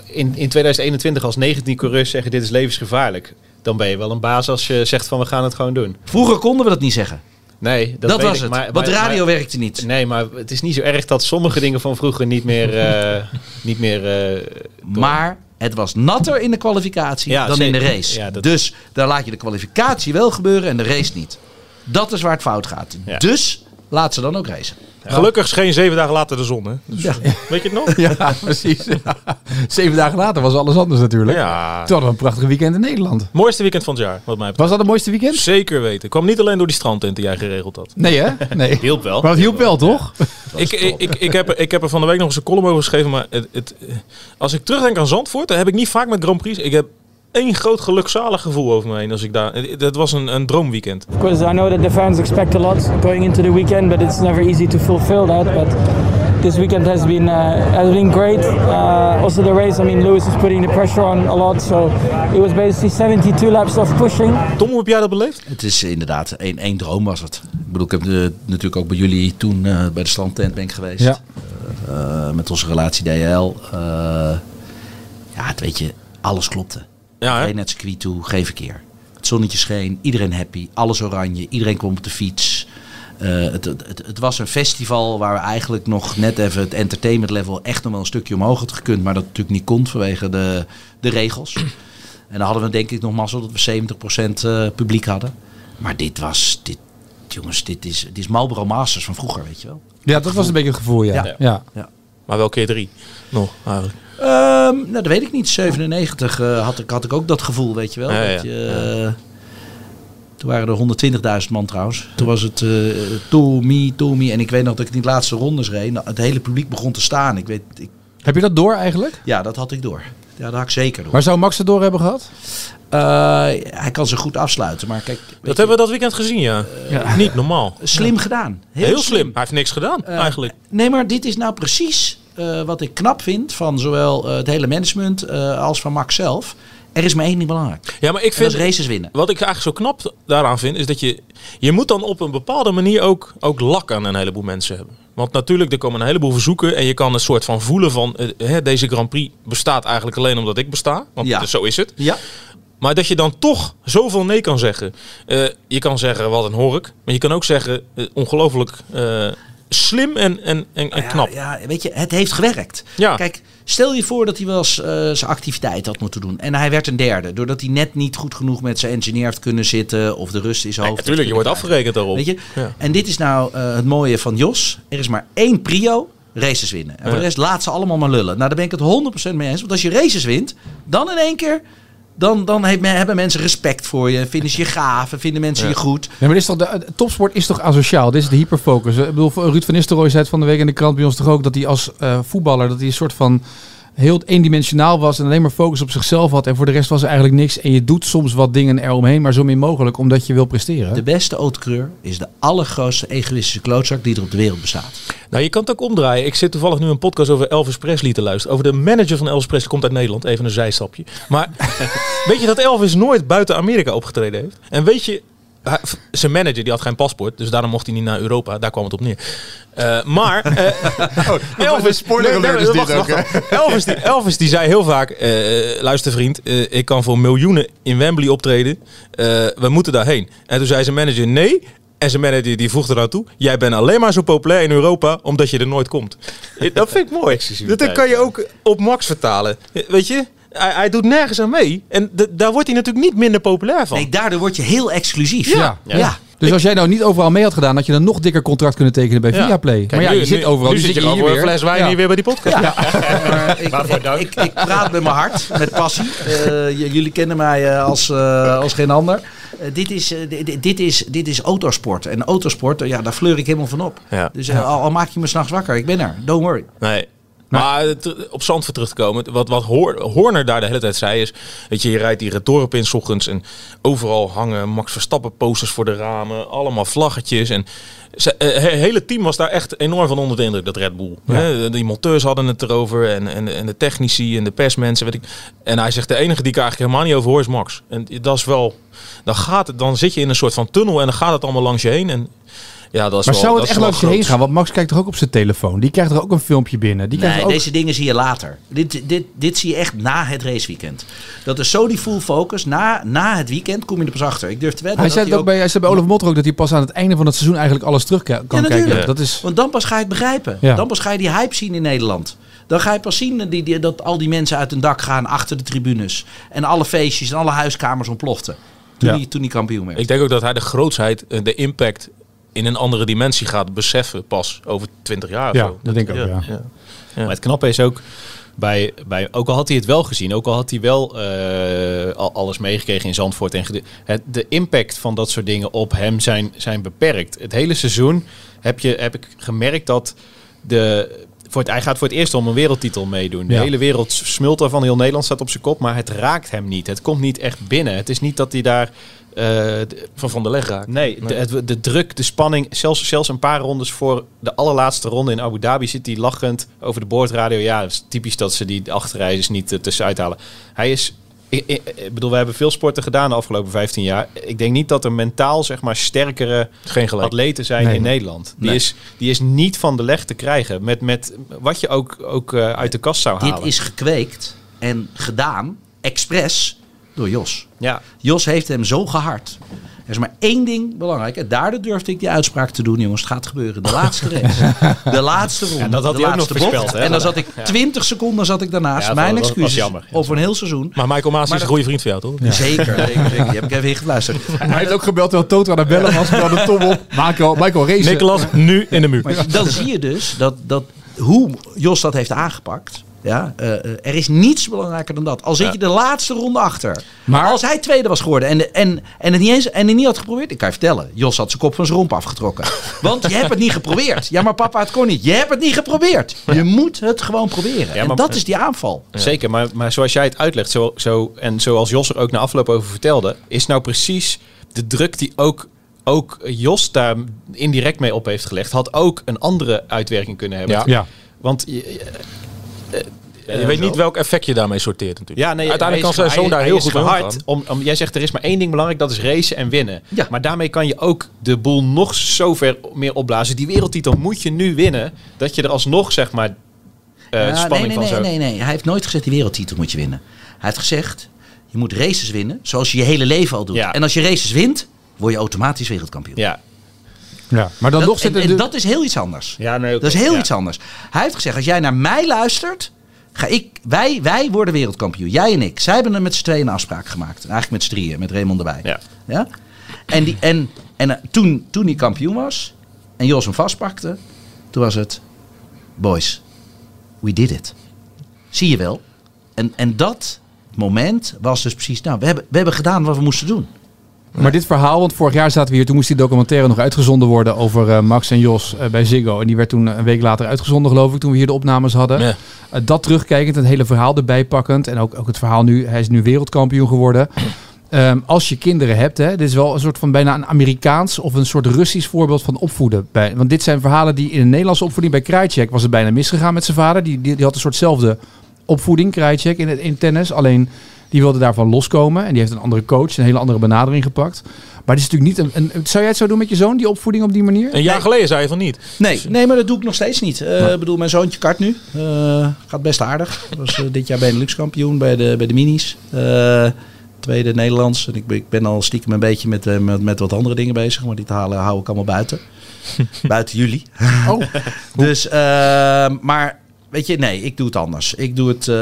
in, in 2021 als 19 coureurs zeggen dit is levensgevaarlijk... dan ben je wel een baas als je zegt van we gaan het gewoon doen. Vroeger konden we dat niet zeggen. Nee, dat, was ik, het. Maar, Want maar- radio maar- werkte niet. Nee, maar het is niet zo erg dat sommige dingen van vroeger niet meer... eh, niet meer eh, Maar het was natter in de kwalificatie Ja, dan in de race. Ja, dat- Dus daar laat je de kwalificatie wel gebeuren en de race niet. Dat is waar het fout gaat. Ja. Dus laat ze dan ook racen. Gelukkig scheen zeven dagen later de zon, hè? Dus, Weet je het nog? Ja, precies. Zeven dagen later was alles anders natuurlijk. Ja. Toen hadden we een prachtig weekend in Nederland. Mooiste weekend van het jaar, wat mij betreft. Was dat het mooiste weekend? Zeker weten. Kwam niet alleen door die strandtent die jij geregeld had. Nee hè? Nee. Hielp wel. Maar het hielp wel, toch? Ik, ik, ik, ik, heb, er- ik heb er van de week nog eens een column over geschreven. Maar het, het, als ik terugdenk aan Zandvoort, dan heb ik niet vaak met Grand Prix. Ik heb één groot gelukzalig gevoel over me heen. Als ik daar, het- dat was een, een droomweekend. Of course, I know that the fans expect a lot going into the weekend, but it's never easy to fulfill that. But this weekend has been uh, has been great. Uh, also, the race. I mean, Lewis is putting the pressure on a lot, so it was basically 72 laps of pushing. Tom, hoe heb jij dat beleefd? Het is inderdaad één, één droom was het. Ik bedoel, ik heb eh, natuurlijk ook bij jullie toen eh, bij de strandtent ben ik geweest. Ja. Eh, met onze relatie DHL. Eh, ja, het weet je, alles klopte. Ja, hè? Geen het circuit toe, geen verkeer. Het zonnetje scheen, iedereen happy, alles oranje, iedereen kwam op de fiets. Eh, het, het, het, was een festival waar we eigenlijk nog net even het entertainment level echt nog wel een stukje omhoog had gekund. Maar dat natuurlijk niet kon vanwege de, de regels. En dan hadden we denk ik nog mazzel dat we 70% eh, publiek hadden. Maar dit was, dit, jongens, dit is, dit is Marlboro Masters van vroeger, weet je wel. Ja, dat was een beetje het gevoel, ja. Ja. ja. Maar wel keer drie. Nog, eigenlijk. Ehm, nou, dat weet ik niet. 97 eh, had, ik, had ik ook dat gevoel, weet je wel. Ja, ja. Dat je, eh, toen waren er 120.000 man trouwens. Toen was het eh to me, to me. En ik weet nog dat ik in die laatste rondes reed. Nou, Het hele publiek begon te staan. Ik weet, ik, Heb je dat door eigenlijk? ja, dat had ik door. Ja, dat had ik zeker door. Maar zou Max het door hebben gehad? Eh, hij kan ze goed afsluiten. Maar kijk, Dat je, hebben we dat weekend gezien, ja. Niet normaal. slim gedaan. Heel, slim. Hij heeft niks gedaan, Eh, eigenlijk. Nee, maar dit is nou precies eh, wat ik knap vind van zowel eh, het hele management eh, als van Max zelf. Er is maar één ding belangrijk. Ja, maar ik vind... races winnen. Wat ik eigenlijk zo knap daaraan vind, is dat je... Je moet dan op een bepaalde manier ook, ook lak aan een heleboel mensen hebben. Want natuurlijk, er komen een heleboel verzoeken. En je kan een soort van voelen van... hè, deze Grand Prix bestaat eigenlijk alleen omdat ik besta. Want Ja. zo is het. Ja. Maar dat je dan toch zoveel nee kan zeggen. Je kan zeggen, wat een hork. Maar je kan ook zeggen, ongelooflijk slim en, en, en, en Ja, knap. Ja, weet je, het heeft gewerkt. Ja. Kijk, stel je voor dat hij wel eens eh, zijn activiteit had moeten doen. En hij werd een derde. Doordat hij net niet goed genoeg met zijn engineer heeft kunnen zitten. Of de rust Nee, hoofd. natuurlijk, je wordt afgerekend daarop. Weet je? Ja. En dit is nou eh, het mooie van Jos. Er is maar één prio. Races winnen. En voor de rest laat ze allemaal maar lullen. Nou, daar ben ik het 100% mee eens. Want als je races wint, dan in één keer... Dan, dan hebben mensen respect voor je. Vinden ze je gaaf. Vinden mensen je goed. Nee, maar dit is toch de, de topsport is toch asociaal? Dit is de hyperfocus. Ik bedoel, Ruud van Nistelrooy zei het van de week in de krant bij ons toch ook... dat hij als eh, voetballer dat hij een soort van heel eendimensionaal was... en alleen maar focus op zichzelf had. En voor de rest was er eigenlijk niks. En je doet soms wat dingen eromheen, maar zo min mogelijk... omdat je wil presteren. De beste autocreur is de allergrootste egoïstische klootzak die er op de wereld bestaat. Nou, je kan het ook omdraaien. Ik zit toevallig nu een podcast over Elvis Presley te luisteren. Over de manager van Elvis Presley. Komt uit Nederland. Even een zijstapje. Maar weet je dat Elvis nooit buiten Amerika opgetreden heeft? En weet je... Zijn manager die had geen paspoort, dus daarom mocht hij niet naar Europa. Daar kwam het op neer. Eh, maar eh, Elvis, spoiler Nee, nee, alert is dit wacht, ook, wacht, wacht. Elvis, die, Elvis die zei heel vaak: eh, luister vriend, eh, ik kan voor miljoenen in Wembley optreden. Eh, we moeten daarheen. En toen zei zijn manager nee. En zijn manager die voegde eraan toe: Jij bent alleen maar zo populair in Europa omdat je er nooit komt. Dat vind ik mooi. Dat kan je ook op Max vertalen. Weet je, hij, hij doet nergens aan mee. En daar wordt hij natuurlijk niet minder populair van. Nee, daardoor word je heel exclusief. Ja. ja. Dus als jij nou niet overal mee had gedaan... had je een nog dikker contract kunnen tekenen bij Ja. Viaplay. Kijk, maar ja, nu- je zit overal. Nu Nu zit je hier weer. fles wijn Ja. hier weer bij die podcast. Maar ik, Waarvoor ik, ik, ik praat met mijn hart, met passie. Eh, j- jullie kennen mij eh, als, eh, als geen ander. Eh, dit, is, eh, dit, dit, is, dit is autosport. En autosport, eh, ja, daar fleur ik helemaal van op. Ja. Dus eh, al, al maak je me s'nachts wakker, ik ben er. Don't worry. Nee. Maar op Zandvoort terug te komen, wat, wat Horner daar de hele tijd zei is, weet je, je rijdt die dorp in 's ochtends en overal hangen Max Verstappen posters voor de ramen, allemaal vlaggetjes en eh, het hele team was daar echt enorm van onder de indruk, dat Red Bull. Hè, Die monteurs hadden het erover en, en, en de technici en de persmensen, weet ik. En hij zegt, de enige die ik eigenlijk helemaal niet over hoor is Max. En dat is wel, dan gaat het, dan zit je in een soort van tunnel en dan gaat het allemaal langs je heen en ja, dat is Maar wel, zou dat het echt langs je heen gaan? Want Max kijkt toch ook op zijn telefoon? Die krijgt er ook een filmpje binnen. Die krijgt Nee, ook... deze dingen zie je later. Dit, dit, dit zie je echt na het raceweekend. Dat is zo die full focus. Na, na het weekend kom je er pas achter. Ik durf te wedden Hij dat zei, het ook bij, hij zei bij Olaf Motter ook dat hij pas aan het einde van het seizoen eigenlijk alles terug kan Ja, kijken. Dat is... Want dan pas ga je het begrijpen. Ja. Dan pas ga je die hype zien in Nederland. Dan ga je pas zien die, die, dat al die mensen uit hun dak gaan achter de tribunes. En alle feestjes en alle huiskamers ontploften. Toen, Ja. hij, toen hij kampioen werd. Ik denk ook dat hij de grootsheid, eh, de impact in een andere dimensie gaat beseffen pas over 20 jaar. of Ja, zo. dat denk ik ook, ja. ja. Maar het knappe is ook, bij, bij, ook al had hij het wel gezien, ook al had hij wel eh, al- alles meegekregen in Zandvoort. En het, de impact van dat soort dingen op hem zijn, zijn beperkt. Het hele seizoen heb, je, heb ik gemerkt dat de, voor het, hij gaat voor het eerst om een wereldtitel meedoen. De Ja. hele wereld smult ervan, heel Nederland staat op zijn kop, maar het raakt hem niet. Het komt niet echt binnen. Het is niet dat hij daar... eh, de- Van Van der Leg raakt. Nee, de, het- de druk, de spanning, zelfs, zelfs een paar rondes voor de allerlaatste ronde in Abu Dhabi zit hij lachend over de boordradio. Ja, het is typisch dat ze die achterrijders niet uh, tussenuit halen. Hij is, ik, ik, ik bedoel, we hebben veel sporten gedaan de afgelopen 15 jaar. Ik denk niet dat er mentaal, zeg maar, sterkere atleten zijn Nee. in Nederland. Die, Nee. is, die is niet van de leg te krijgen met, met wat je ook, ook uh, uit de kast zou Dit halen. is gekweekt en gedaan, expres, door Jos. Ja, Jos heeft hem zo gehard. Er is maar één ding belangrijk. En daardoor durfde ik die uitspraak te doen, jongens. Het gaat gebeuren. De laatste race. De laatste ronde. Ja, dat had de hij ook nog voorspeld, hè? En dan zat ik 20 seconden zat ik daarnaast. Ja, Mijn dat was- was excuses. jammer. Ja, over een heel seizoen. Maar Michael Maas is een goede vriend van jou, toch? Zeker, zeker, zeker. Die heb ik even in geluisterd. Hij heeft ook gebeld terwijl Toto aan het bellen was. De tom op. Michael, Michael Race. Nicolas, nu in de muur. Maar dan zie je dus dat, dat hoe Jos dat heeft aangepakt. Ja, eh, eh, er is niets belangrijker dan dat. Al zit je de laatste ronde achter. Maar- als hij tweede was geworden en, en, en, het niet eens, en het niet had geprobeerd. Ik kan je vertellen, Jos had zijn kop van zijn romp afgetrokken. Want je hebt het niet geprobeerd. Ja, maar papa, het kon niet. Je hebt het niet geprobeerd. Je moet het gewoon proberen. Ja, en dat is die aanval. Zeker, maar, maar zoals jij het uitlegt, zo, zo, en zoals Jos er ook na afloop over vertelde, is nou precies de druk die ook, ook Jos daar indirect mee op heeft gelegd, had ook een andere uitwerking kunnen hebben. Ja. Ja. Want je, Ja, je weet niet welk effect je daarmee sorteert natuurlijk. ja, nee, Uiteindelijk kan zijn zoon daar heel goed omgaan. Om, om, jij zegt er is maar één ding belangrijk, dat is racen en winnen. Ja. Maar daarmee kan je ook de boel nog zover meer opblazen. Die wereldtitel moet je nu winnen, dat je er alsnog zeg maar eh, Ja, nee, spanning nee, van nee, zo. nee, nee. Hij heeft nooit gezegd die wereldtitel moet je winnen. Hij heeft gezegd, je moet races winnen zoals je je hele leven al doet. Ja. En als je races wint, word je automatisch wereldkampioen. Ja. Ja. Maar dan Dat- nog zit en, er en dat is heel iets anders. Ja, nee, oké. Dat is heel Ja. iets anders. Hij heeft gezegd, als jij naar mij luistert, ga ik, wij, wij worden wereldkampioen. Jij en ik. Zij hebben er met z'n tweeën een afspraak gemaakt. Eigenlijk met z'n drieën, met Raymond erbij. Ja. Ja? En, die, en, en eh, toen, toen hij kampioen was en Jos hem vastpakte, toen was het, boys, we did it. Zie je wel? En, en dat moment was dus precies, nou, we hebben, we hebben gedaan wat we moesten doen. Maar dit verhaal, want vorig jaar zaten we hier, toen moest die documentaire nog uitgezonden worden over eh, Max en Jos eh, bij Ziggo. En die werd toen een week later uitgezonden, geloof ik, toen we hier de opnames hadden. Ja. Eh, dat terugkijkend, het hele verhaal erbij pakkend. En ook, ook het verhaal nu, hij is nu wereldkampioen geworden. Ehm, als je kinderen hebt, hè, dit is wel een soort van bijna een Amerikaans of een soort Russisch voorbeeld van opvoeden. Bij, want dit zijn verhalen die in de Nederlandse opvoeding bij Krajcek was het bijna misgegaan met zijn vader. Die, die, die had een soortzelfde opvoeding, Krajcek, in, het, in tennis. Alleen die wilde daarvan loskomen en die heeft een andere coach, een hele andere benadering gepakt. Maar dit is natuurlijk niet een, een. Zou jij het zo doen met je zoon, die opvoeding op die manier? Een jaar geleden zei je van niet. Nee, nee, maar dat doe ik nog steeds niet. Eh, Ik bedoel, mijn zoontje kart nu. Eh, gaat best aardig. Was eh, dit jaar Benelux kampioen bij de, bij de minis. Eh, tweede Nederlands. En ik, ben- ik ben al stiekem een beetje met, met, met wat andere dingen bezig. Maar die te halen hou ik allemaal buiten. buiten jullie. Oh, Dus, eh, maar weet je, nee, ik doe het anders. Ik doe het... eh,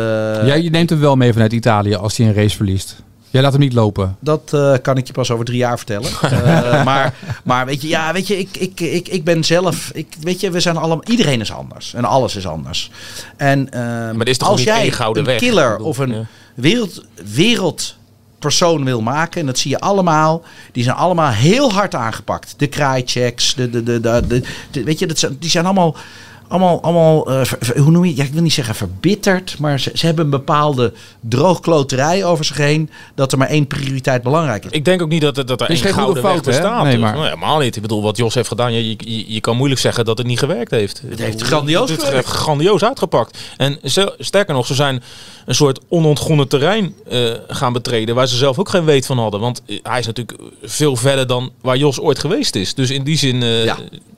jij je neemt hem wel mee vanuit Italië als hij een race verliest. Jij laat hem niet lopen. Dat eh, kan ik je pas over drie jaar vertellen. Eh, maar, maar weet je, ja, weet je, ik, ik, ik, ik ben zelf, ik, weet je, we zijn allemaal, iedereen is anders en alles is anders. En ehm, er is toch als jij een weg? killer bedoel, of een ja. wereld, wereldpersoon wil maken, en dat zie je allemaal, die zijn allemaal heel hard aangepakt. De kraaitchecks, de, de, de, de, de, de- weet je, dat zijn, die zijn allemaal allemaal, allemaal eh, ver- ver- hoe noem je het? Ja, ik wil niet zeggen verbitterd, maar ze, ze hebben een bepaalde droogkloterij over zich heen, dat er maar één prioriteit belangrijk is. Ik denk ook niet dat, er- dat er één gouden fout, hè? bestaat. Nee, Dus, maar- nou, helemaal niet. Ik bedoel, wat Jos heeft gedaan, je, je, je kan moeilijk zeggen dat het niet gewerkt heeft. Het heeft grandioos Het heeft grandioos uitgepakt. En ze- sterker nog, ze zijn een soort onontgonnen terrein eh, gaan betreden... waar ze zelf ook geen weet van hadden. Want eh, hij is natuurlijk veel verder dan waar Jos ooit geweest is. Dus in die zin... eh, Ja.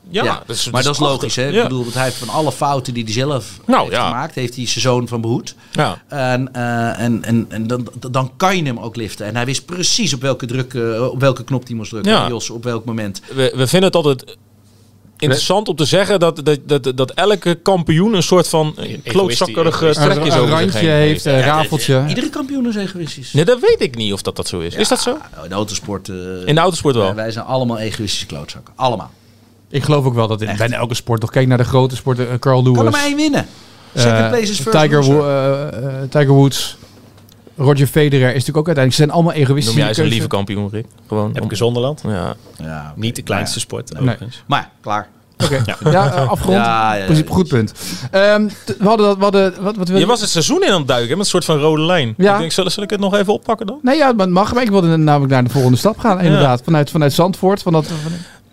ja, Ja, dat is, maar dat is logisch, hè? Ja. Ik bedoel, want hij heeft van alle fouten die hij zelf Nou, heeft ja. gemaakt, heeft hij zijn zoon van behoed. Ja. En, eh, en, en, en dan, dan kan je hem ook liften. En hij wist precies op welke, druk, eh, op welke knop hij moest drukken. Ja. Jos, op welk moment. we, we vinden het altijd interessant om te zeggen dat, dat, dat, dat elke kampioen een soort van klootzakkerige Een, trekjes een randje heeft, een rafeltje. Iedere kampioen is egoïstisch. Nee, dat weet ik niet of dat, dat zo is. is dat zo? In de autosport. eh, In de autosport wel. eh, wij zijn allemaal egoïstische klootzakken. Allemaal. Ik geloof ook wel dat in Echt. bijna elke sport, toch kijk naar de grote sporten, eh, Carl Kan er Lewis, maar één winnen. Second eh, place is first Tiger, eh, Tiger Woods, Roger Federer is natuurlijk ook uiteindelijk, ze zijn allemaal egoïstisch. Noem jij ze de een lieve kampioen, Rick? Gewoon. Heb ik in Zonderland. Ja. Ja, Niet de kleinste sport, Nee. Maar ja, klaar. Oké, ja, afgerond. Ja, ja, ja. Precies, goed punt. Ehm, we hadden dat, we hadden, wat, wat wil Je was het seizoen in aan het duiken, met een soort van rode lijn. Ja. Ik denk, zal, zal ik het nog even oppakken dan? Nee, ja, het mag, maar ik wilde namelijk naar de volgende stap gaan, inderdaad. Vanuit, vanuit Zandvoort, van dat, van-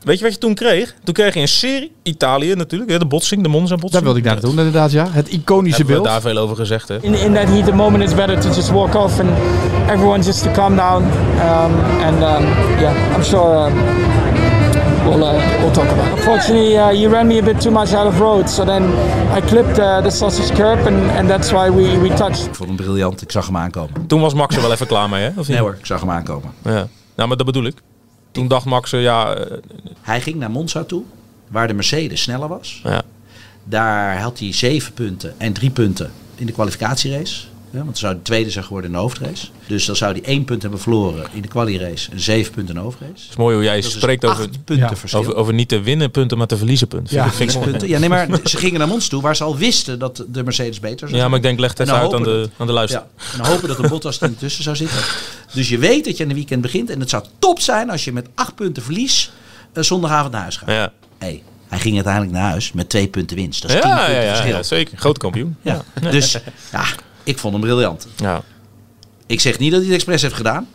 Weet je wat je toen kreeg? Toen kreeg je een serie, Italië natuurlijk, hè, de botsing, de Monza-botsing. daar wilde ik naar naartoe, inderdaad, ja. Het iconische Hebben we beeld. daar veel over gezegd, hè? In, in that heat, the moment it's better to just walk off and everyone just to calm down. Um, and um, yeah, I'm sure um, we'll, uh, we'll talk about it. Unfortunately, uh, you ran me a bit too much out of road. So then I clipped uh, the sausage curb and, and that's why we, we touched. Ik vond hem briljant. Ik zag hem aankomen. Toen was Max er wel even klaar mee, hè? Of niet? Nee hoor, ik zag hem aankomen. Ja. Nou, maar dat bedoel ik. Toen dacht Max, eh, ja, eh, Hij ging naar Monza toe, waar de Mercedes sneller was. ja. Daar had hij zeven punten en drie punten in de kwalificatierace. Ja, want dan zou de tweede zijn geworden in de hoofdrace. Dus dan zou hij één punt hebben verloren in de quali-race en zeven punten in de hoofdrace. Het is mooi hoe jij Dat is spreekt over, punten Ja. verschil. over, over niet te winnen punten, maar te verliezen punten. Ja. Vind ik- punten. Ja, nee, maar ze gingen naar Monza toe, waar ze al wisten dat de Mercedes beter zou Ja, zijn. maar ik denk, leg het En even uit aan de, aan de luisteraar. Ja, en dan hopen dat de Bottas er tussen zou zitten. Dus je weet dat je aan de weekend begint. En het zou top zijn als je met acht punten verlies eh, zondagavond naar huis gaat. Ja, Hey, hij ging uiteindelijk naar huis met twee punten winst. Dat is ja, tien ja, punten ja, verschil. ja, zeker. Grote kampioen. Ja. Dus ja, ik vond hem briljant. Ja. Ik zeg niet dat hij het expres heeft gedaan.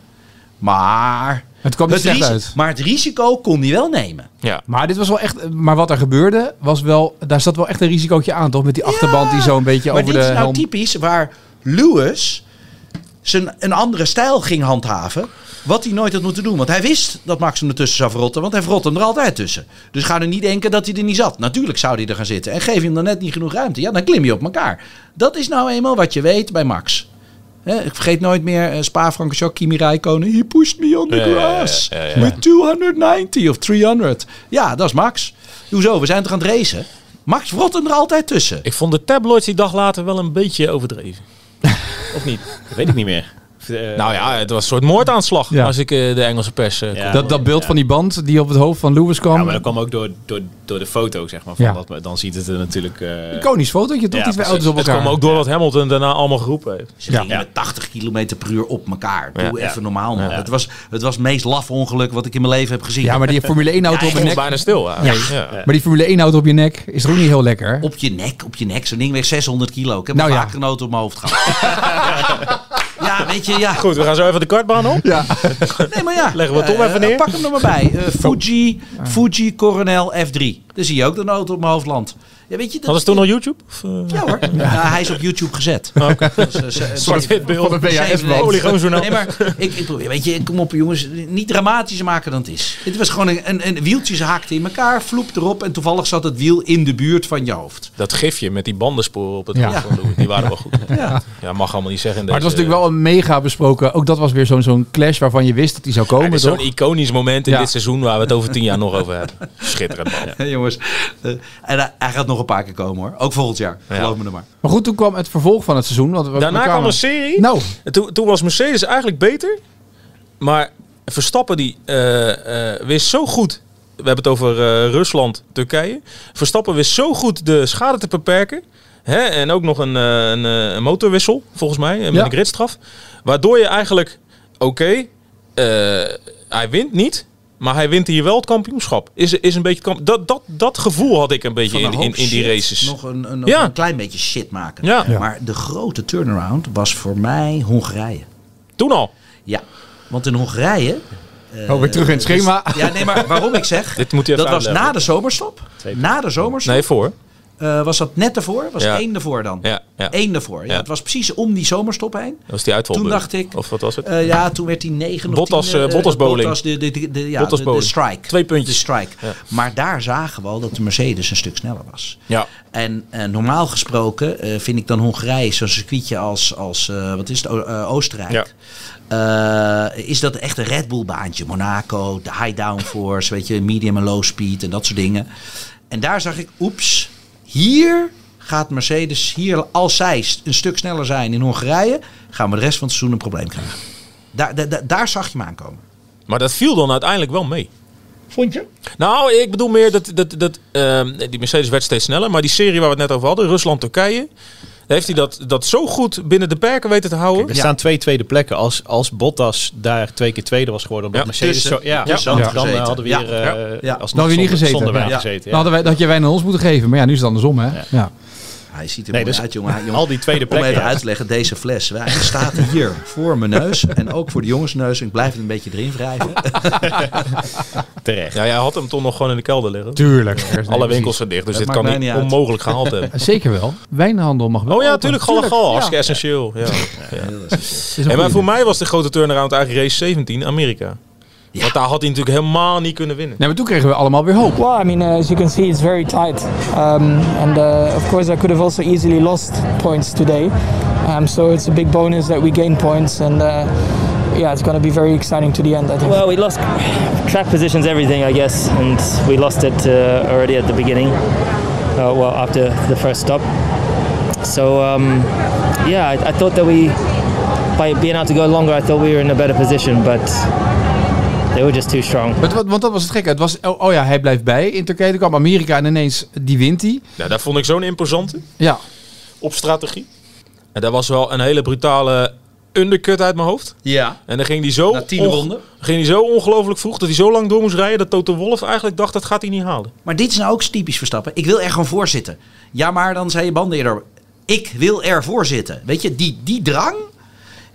Maar Het kwam niet slecht uit. maar het risico kon hij wel nemen. ja. Maar dit was wel echt. Maar wat er gebeurde, was wel. Daar zat wel echt een risicootje aan, toch? Met die achterband die zo een beetje Maar over dit de is nou helm. typisch waar Lewis zijn, een andere stijl ging handhaven. Wat hij nooit had moeten doen. Want hij wist dat Max hem ertussen zou verrotten. Want hij verrot hem er altijd tussen. Dus ga nu niet denken dat hij er niet zat. Natuurlijk zou hij er gaan zitten. En geef je hem dan net niet genoeg ruimte. Ja, dan klim je op elkaar. Dat is nou eenmaal wat je weet bij Max. Ik vergeet nooit meer uh, Spa-Francorchamps, Kimi Räikkönen. He pushed me on the grass. ja, ja, ja. With 290 of 300. Ja, dat is Max. Hoezo? We zijn toch aan het racen? Max verrot hem er altijd tussen. Ik vond de tabloids die dag later wel een beetje overdreven. of niet? Dat weet ik niet meer. Eh, Nou ja, het was een soort moordaanslag Ja. als ik eh, de Engelse pers eh, Ja. Dat, dat beeld van die band die op het hoofd van Lewis kwam. ja, maar dat kwam ook door, door, door de foto, zeg maar. Van Ja. dat, dan ziet het er natuurlijk... eh, Iconisch fotootje, toch? Ja, die twee auto's op Het elkaar. kwam ook door wat Hamilton daarna allemaal geroepen heeft. Ze Ja. gingen Ja. met 80 km per uur op elkaar. Doe Ja. even normaal, man. Ja. Het, was, het was het meest laffe ongeluk wat ik in mijn leven heb gezien. Ja, maar die Formule 1 auto op je nek. bijna stil. Ja. Nee. Ja. Maar die Formule 1 auto op je nek is toch ook niet heel lekker? Op je nek, op je nek. Zo'n ding weegt 600 kilo. Ik heb Nou vaker een auto op mijn hoofd gehad. ja, weet je, ja. Goed, we gaan zo even de kartbaan op. Ja. Nee, maar ja. Leggen we Tom Eh, even neer? Pak hem er maar bij. Eh, Fuji, Fuji Coronel F3. Dan zie je ook een auto op mijn hoofd landt. Ja, weet je, dat Hadden ze toen nog YouTube? Of, eh, Ja hoor. Ja, hij is op YouTube gezet. De Zeven- band. Polygoonjournaal. Nee, maar ik, ik probeer, weet je, kom op jongens, niet dramatischer maken dan het is. Het was gewoon een, een, een wieltjes haakte in elkaar, vloep erop en toevallig zat het wiel in de buurt van je hoofd. Dat gifje met die bandensporen op het Ja. hoofd van Lewis, die waren wel goed. Ja. Ja, mag allemaal niet zeggen in Maar het was natuurlijk wel een mega besproken. Ook dat was weer zo'n zo'n clash waarvan je wist dat die zou Ja, komen, toch? zo'n iconisch moment in Ja. dit seizoen waar we het over tien jaar nog over hebben. Schitterend man. Jongens, eh, en hij, hij gaat nog een paar keer komen hoor. Ook volgend jaar, Ja. geloof me er maar. Maar goed, toen kwam het vervolg van het seizoen. Want we- Daarna kwam een serie. Nou, En Toen, toen was Mercedes eigenlijk beter. Maar Verstappen die eh, eh, wist zo goed. We hebben het over eh, Rusland, Turkije. Verstappen wist zo goed de schade te beperken. Hè? En ook nog een, een, een motorwissel, volgens mij. Met Ja. een gridstraf. Waardoor je eigenlijk, oké, eh, hij wint niet. Maar hij wint hier wel het kampioenschap. Is, is een beetje, kamp- dat, dat, dat gevoel had ik een beetje in, in, in die races. Nog een, een, nog Ja. een klein beetje shit maken. Ja. Ja. Maar de grote turnaround was voor mij Hongarije. Toen al. Ja, want in Hongarije... eh, Oh, weer terug in het schema. dus- ja, nee, maar waarom ik zeg... Dit moet je dat was na de zomerstop. Na de zomerstop. Nee, voor. Eh, was dat net ervoor? Was Ja. één ervoor dan? Ja, ja. Eén ervoor. Ja. Het was precies om die zomerstop heen. Dat was die uitvalbeurt. Toen dacht ik... Of wat was het? eh, ja, toen werd negen of Bottas, tien, eh, Bottas bowling. Bottas, de, de, de, de, ja, Bottas de, de strike. Twee puntjes. De strike. Maar daar zagen we al dat de Mercedes een stuk sneller was. Ja. En normaal gesproken vind ik dan Hongarije zo'n circuitje als, als wat is het, O- Oostenrijk. Is dat echt een Red Bull baantje? Monaco, de high downforce, weet je, medium en low speed en dat soort dingen. En daar zag ik, oeps, hier gaat Mercedes, hier als zij een stuk sneller zijn in Hongarije, gaan we de rest van het seizoen een probleem krijgen. Daar, daar, zag je hem aankomen. Maar dat viel dan uiteindelijk wel mee. Vond je? Nou, ik bedoel meer dat, dat, dat ehm, die Mercedes werd steeds sneller. Maar die serie waar we het net over hadden, Rusland-Turkije. Heeft hij dat, dat zo goed binnen de perken weten te houden? Er staan twee tweede plekken. Als, als Bottas daar twee keer tweede was geworden, omdat Ja, Mercedes tussen- zo... Ja, tussen dan, gezeten. hadden we Ja, weer... eh, niet zonder- gezeten. Zonder wij Ja. gezeten, Dan hadden wij, dat had je wij naar ons moeten geven. Maar ja, nu is het andersom, hè? Ja. Hij ziet er Nee, mooi dus uit, jongen. jongen. al die tweede Om plekken, even ja. uit te leggen, deze fles wijn staat hier voor mijn neus. En ook voor de jongensneus. Ik blijf het een beetje erin wrijven. Terecht. Ja, jij had hem toch nog gewoon in de kelder liggen. Tuurlijk. Alle winkels zijn dicht, dus Het dit kan niet uit. onmogelijk gehaald hebben. Zeker wel. Wijnhandel mag wel. Oh ja, open. natuurlijk, gal Tuurlijk. gal. Ja. Hartstikke essentieel. Ja. Hey, maar voor mij was de grote turnaround eigenlijk race 17, Amerika. Want daar had hij natuurlijk helemaal niet kunnen winnen. Nee, maar toen kregen we allemaal weer hoop. Well, I mean, uh, as you can see, it's very tight. Um, and uh, of course, I could have also easily lost points today. Um, so it's a big bonus that we gain points. And uh, yeah, it's going to be very exciting to the end, I think. Well, we lost track positions, everything, I guess, and we lost it uh, already at the beginning. Uh, well, after the first stop. So um, yeah, I, I thought that we, by being able to go longer, I thought we were in a better position, but they were just too strong. Want, dat was het gekke. Het was, oh, oh ja, hij blijft bij in Turkije. Toen kwam Amerika en ineens, die wint hij. Nou, daar vond ik zo'n imposante Ja. op strategie. En dat was wel een hele brutale undercut uit mijn hoofd. Ja. En dan ging hij zo, ging hij zo ongelooflijk vroeg dat hij zo lang door moest rijden dat Toto Wolff eigenlijk dacht dat gaat hij niet halen. Maar dit is nou ook typisch Verstappen. Ik wil er gewoon voor zitten. Ja, maar dan zei je banden eerder. Ik wil ervoor zitten. Weet je, die, die drang,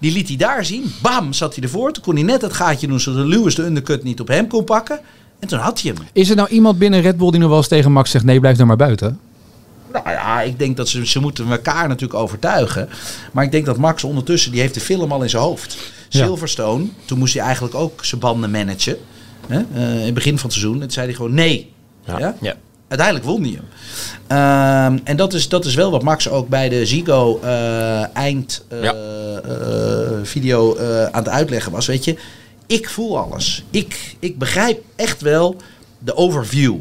die liet hij daar zien. Bam, zat hij ervoor. Toen kon hij net het gaatje doen zodat Lewis de undercut niet op hem kon pakken. En toen had hij hem. Is er nou iemand binnen Red Bull die nog wel eens tegen Max zegt... nee, blijf nou maar buiten? Nou ja, ik denk dat ze, ze moeten elkaar natuurlijk overtuigen. Maar ik denk dat Max ondertussen, die heeft de film al in zijn hoofd. Ja. Silverstone, toen moest hij eigenlijk ook zijn banden managen. Hè? eh, in het begin van het seizoen. En toen zei hij gewoon nee. Ja. Ja. Uiteindelijk won hij hem. Ehm, en dat is, dat is wel wat Max ook bij de Zigo eh, eind eh, Ja. eh, video aan het uitleggen was. Weet je, ik voel alles. Ik, ik begrijp echt wel de overview.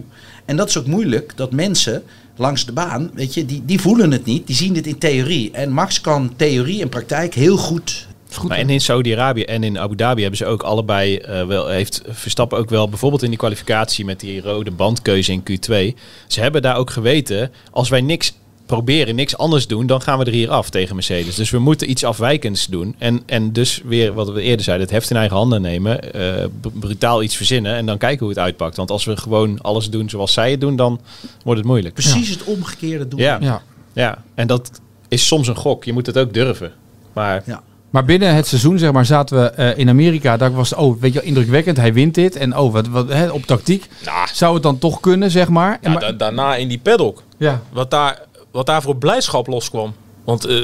En dat is ook moeilijk, dat mensen langs de baan, weet je, die, die voelen het niet. Die zien het in theorie. En Max kan theorie en praktijk heel goed. Maar en in Saudi-Arabië en in Abu Dhabi hebben ze ook allebei eh, wel heeft Verstappen ook wel bijvoorbeeld in die kwalificatie met die rode bandkeuze in Q2. Ze hebben daar ook geweten als wij niks proberen, niks anders doen, dan gaan we er hier af tegen Mercedes. Dus we moeten iets afwijkends doen en en dus weer wat we eerder zeiden, het heft in eigen handen nemen, eh, b- brutaal iets verzinnen en dan kijken hoe het uitpakt. Want als we gewoon alles doen zoals zij het doen, dan wordt het moeilijk. Precies het omgekeerde doen. Ja. Ja. Ja, en dat is soms een gok. Je moet het ook durven. Maar Ja. Maar binnen het seizoen, zeg maar, zaten we eh, in Amerika. Daar was, oh, weet je wel, indrukwekkend. Hij wint dit. En oh, wat, wat, hè, op tactiek zou het dan toch kunnen, zeg maar. Ja, maar- da- daarna in die paddock. ja. Wat daar, wat daar voor blijdschap loskwam. Want eh,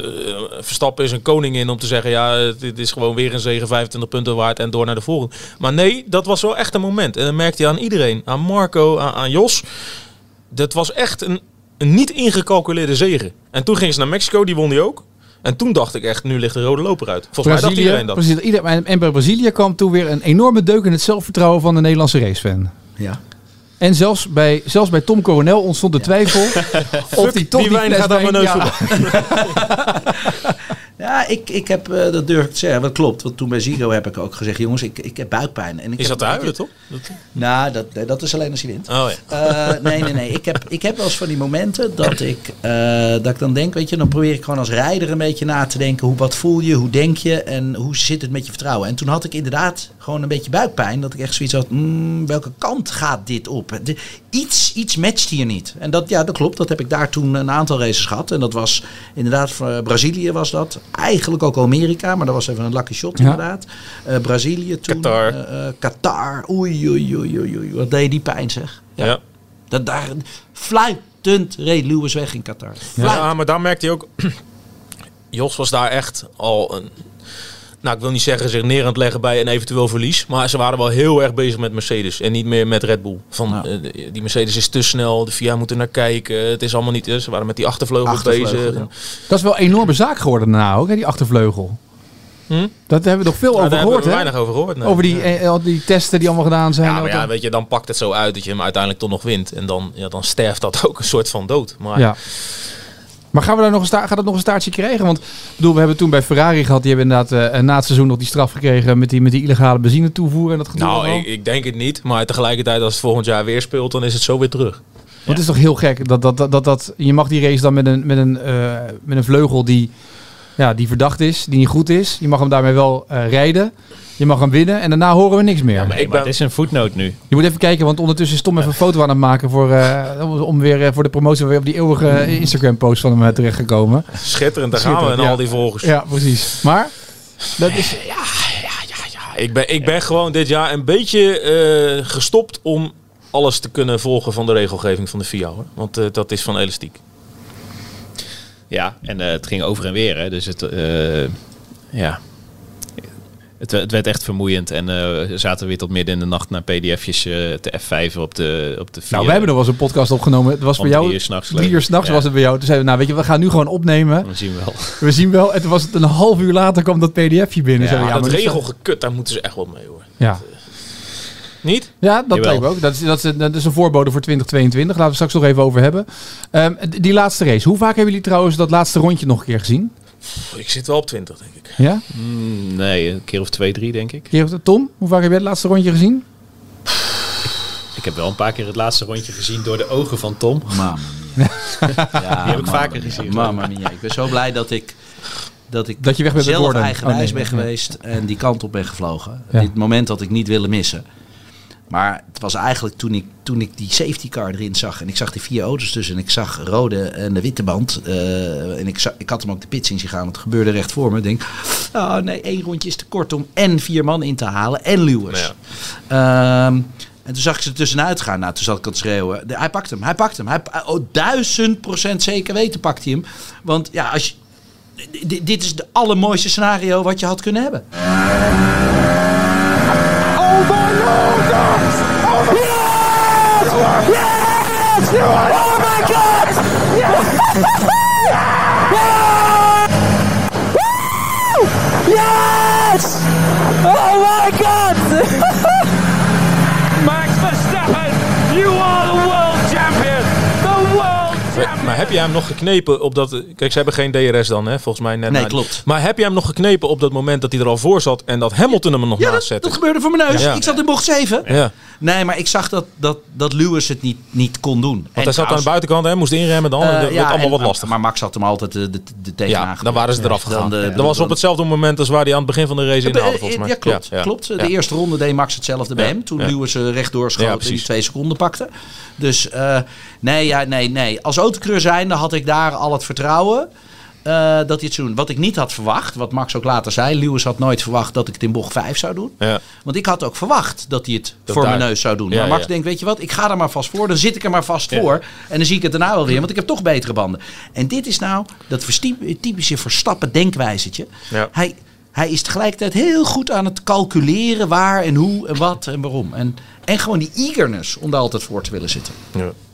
Verstappen is een koningin om te zeggen... ja, dit is gewoon weer een zegen, 25 punten waard en door naar de volgende. Maar nee, dat was wel echt een moment. En dat merkte je aan iedereen. Aan Marco, aan, aan Jos. Dat was echt een, een niet ingecalculeerde zegen. En toen gingen ze naar Mexico, die won die ook. En toen dacht ik echt, nu ligt de rode loper uit. Volgens mij dacht Brazilië, iedereen dat. precies, iedereen, en- bij Brazilië kwam toen weer een enorme deuk in het zelfvertrouwen van de Nederlandse racefan. Ja. En zelfs bij, zelfs bij Tom Coronel ontstond de twijfel of hij toch die wijn fles gaat aan mijn neus ja. Ja, ik, ik heb, eh, dat durf ik te zeggen, dat klopt. Want toen bij Ziggo heb ik ook gezegd, jongens, ik, ik heb buikpijn. En ik Is heb dat te beetje- huilen, toch? Dat- Nou, dat, nee, dat is alleen als hij wint. Oh ja. Eh, nee, nee, nee. Ik heb, ik heb wel eens van die momenten dat ik, eh, dat ik dan denk, weet je, dan probeer ik gewoon als rijder een beetje na te denken. Hoe, wat voel je, hoe denk je en hoe zit het met je vertrouwen? En toen had ik inderdaad gewoon een beetje buikpijn. Dat ik echt zoiets had, mm, welke kant gaat dit op? De- iets, iets matcht hier niet. En dat, ja, dat klopt. Dat heb ik daar toen een aantal races gehad. En dat was inderdaad, voor Brazilië was dat. Eigenlijk ook Amerika, maar dat was even een lucky shot Ja. inderdaad. Eh, Brazilië toen. Qatar. eh, eh, Qatar. Oei, oei, oei, oei, oei. Wat deed die pijn zeg. Ja. Dat daar fluitend reed Lewis weg in Qatar. Ja, maar daar merkte hij ook. Jos was daar echt al een. Nou, ik wil niet zeggen zich neer aan het leggen bij een eventueel verlies. Maar ze waren wel heel erg bezig met Mercedes. En niet meer met Red Bull. Van, Ja. eh, die Mercedes is te snel. De FIA moet er naar kijken. Het is allemaal niet. eh, Ze waren met die achtervleugel, Achtervleugel, bezig. ja. Dat is wel een enorme zaak geworden daarna ook, hè, die achtervleugel. Hm? Dat hebben we nog veel Nou, over daar gehoord, hebben we hè? weinig over gehoord. nee. Over die, eh, al die testen die allemaal gedaan zijn. Ja, maar ja, weet je, dan pakt het zo uit dat je hem uiteindelijk toch nog wint. En dan, ja, dan sterft dat ook een soort van dood. Maar Ja. Maar gaan we daar nog een sta- gaat dat nog een staartje krijgen? Want ik bedoel, we hebben toen bij Ferrari gehad. Die hebben inderdaad eh, na het seizoen nog die straf gekregen met die, met die illegale benzine toevoer en dat gedoe nou, ik, ik denk het niet. Maar tegelijkertijd, als het volgend jaar weer speelt, dan is het zo weer terug. Want het is toch heel gek dat, dat, dat, dat, dat je mag die race dan met een, met een, eh, met een vleugel die, ja, die verdacht is, die niet goed is. Je mag hem daarmee wel eh, rijden. Je mag hem winnen en daarna horen we niks meer. maar Nee, ik maar ben- het is een voetnoot nu. Je moet even kijken, want ondertussen is Tom even een foto aan het maken voor, eh, om- weer eh, voor de promotie weer op die eeuwige Instagram-post van hem eh, terechtgekomen. Schitterend, daar gaan we. En Schitterend, al ja. die volgers. Ja, precies. Maar dat is, Ja, ik ben, ik ben gewoon dit jaar een beetje eh, gestopt om alles te kunnen volgen van de regelgeving van de FIA. Hoor. Want eh, dat is van elastiek. Ja, en eh, het ging over en weer. Hè. Dus het, eh, ja. Het, het werd echt vermoeiend. En eh, we zaten weer tot midden in de nacht naar pdf'jes eh te F5 op de, op de nou, we hebben nog wel eens een podcast opgenomen. Het was bij jou drie uur 's nachts drie uur s'nachts Ja. was het bij jou. Toen zeiden we, nou weet je, we gaan nu gewoon opnemen. We zien wel. We zien wel. En toen was het een half uur later kwam dat pdfje binnen. Ja, we, maar dat maar regelgekut, daar moeten ze echt wat mee hoor. Ja. Niet? Ja, dat lijkt me ook. Dat is, dat, is, dat is een voorbode voor 2022. Laten we straks nog even over hebben. Ehm, die laatste race. Hoe vaak hebben jullie trouwens dat laatste rondje nog een keer gezien? Ik zit wel op 20, denk ik. Ja? Mm, nee, een keer of twee, drie denk ik. Keer- Tom, hoe vaak heb jij het laatste rondje gezien? Ik heb wel een paar keer het laatste rondje gezien door de ogen van Tom. Mamma mia. Ja, Die heb ik vaker mia. gezien. Mamma mia. Ik ben zo blij dat ik, dat ik Dat je weg bent met zelf eigenwijs Oh, nee. ben geweest en die kant op ben gevlogen. Ja. Dit moment had ik niet willen missen. Maar het was eigenlijk toen ik, toen ik die safety car erin zag. En ik zag die vier auto's tussen. En ik zag rode en de witte band. eh, en ik, zag, ik had hem ook de pits in zien gaan. Want het gebeurde recht voor me. Ik denk, oh nee, één rondje is te kort om en vier man in te halen. En Lewis. Ehm, en toen zag ik ze tussenuit gaan. Nou, toen zat ik aan het schreeuwen. De- hij pakt hem, hij pakt hem. Hij, oh, duizend procent zeker weten pakt hij hem. Want ja, als je, dit is het allermooiste scenario wat je had kunnen hebben. Oh my lord! Yes! Oh my yes! Oh my god! Yes! Yes! Oh my god! Heb jij hem nog geknepen op dat... Kijk, ze hebben geen DRS dan, hè? Volgens mij net. Nee, na- klopt. Maar heb jij hem nog geknepen op dat moment dat hij er al voor zat en dat Hamilton hem er nog Ja, naast dat, zette? dat gebeurde voor mijn neus. Ja. Ik zat in bocht 7. Ja, Nee, maar ik zag dat, dat, dat Lewis het niet, niet kon doen. want hij zat aan de buitenkant en moest inremmen dan. Eh, dat werd ja, allemaal en- wat lastig. Maar Max had hem altijd de, de, de tegenaan Ja, dan waren ze eraf Dan gegaan. de- dat was op dan- hetzelfde moment als waar hij aan het begin van de race inhaalde, volgens mij. Ja, klopt. Ja, ja. klopt. De Ja. eerste ronde deed Max hetzelfde bij Ja, hem. Toen ja. Lewis uh, rechtdoor Ja, schoot en die twee seconden pakte. Dus eh, nee, ja, nee, nee. Als autocreur zijnde had ik daar al het vertrouwen eh, dat hij het zou doen. Wat ik niet had verwacht, wat Max ook later zei. Lewis had nooit verwacht dat ik het in bocht 5 zou doen. Ja. Want ik had ook verwacht dat hij het Dat voor daar- mijn neus zou doen. Ja, maar Max ja. denkt, weet je wat, ik ga er maar vast voor. Dan zit ik er maar vast Ja. voor. En dan zie ik het daarna wel weer. Want ik heb toch betere banden. En dit is nou dat typische Verstappen denkwijzetje. Ja. Hij, hij is tegelijkertijd heel goed aan het calculeren waar en hoe en wat en waarom. En, en gewoon die eagerness om daar altijd voor te willen zitten.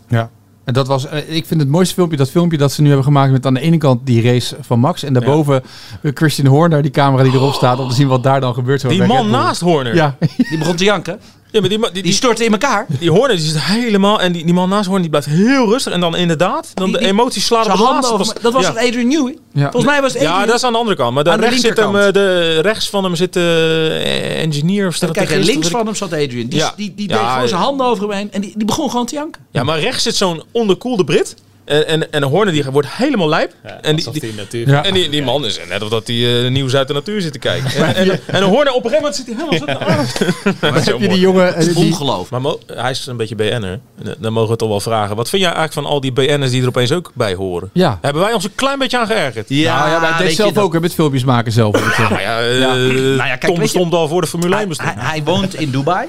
Ja. En dat was, eh, ik vind het mooiste filmpje, dat filmpje dat ze nu hebben gemaakt met aan de ene kant die race van Max en daarboven eh, Christian Horner, die camera die erop staat, om te zien wat daar dan gebeurt. zo Die man naast Horner. Ja, Die begon te janken. Ja, maar die, die, Die die, storten in elkaar. die Horner die zit helemaal... En die, die man naast Horner die blijft heel rustig. En dan inderdaad, dan Die- de emoties slaan op laatste. over- dat was ja. Adrian Newey? Ja. Volgens mij was het Adrian. Ja, dat is aan de andere kant. Maar daar de rechts, zit hem, eh, de, rechts van hem zit de eh, engineer of Kijk, strategist. en of links van hem zat Adrian. Die, Ja. die, die Ja, deed gewoon ja. zijn handen over hem heen. En die, die begon gewoon te janken. Ja, maar rechts zit zo'n onderkoelde Brit. En, en, en Horner die wordt helemaal lijp. en die. Ja. en die, die man is net of dat hij eh, nieuws uit de natuur zit te kijken. En, en, en Horner op een gegeven moment zit hij helemaal zo... Zo Heb je die jongen... eh, die- Ongeloof. Maar hij is een beetje BN'er. Dan mogen we toch wel vragen. Wat vind jij eigenlijk van al die BN'ers die er opeens ook bij horen? Ja. Hebben wij ons een klein beetje aan geërgerd? Ja, Nou ja, maar hij weet deed je, zelf dat- ook hè, met filmpjes maken zelf. Nou ja, eh, Nou ja, kijk, Tom weet je- bestond al voor de Formule 1 Hij, bestond. hij, hij woont in Dubai.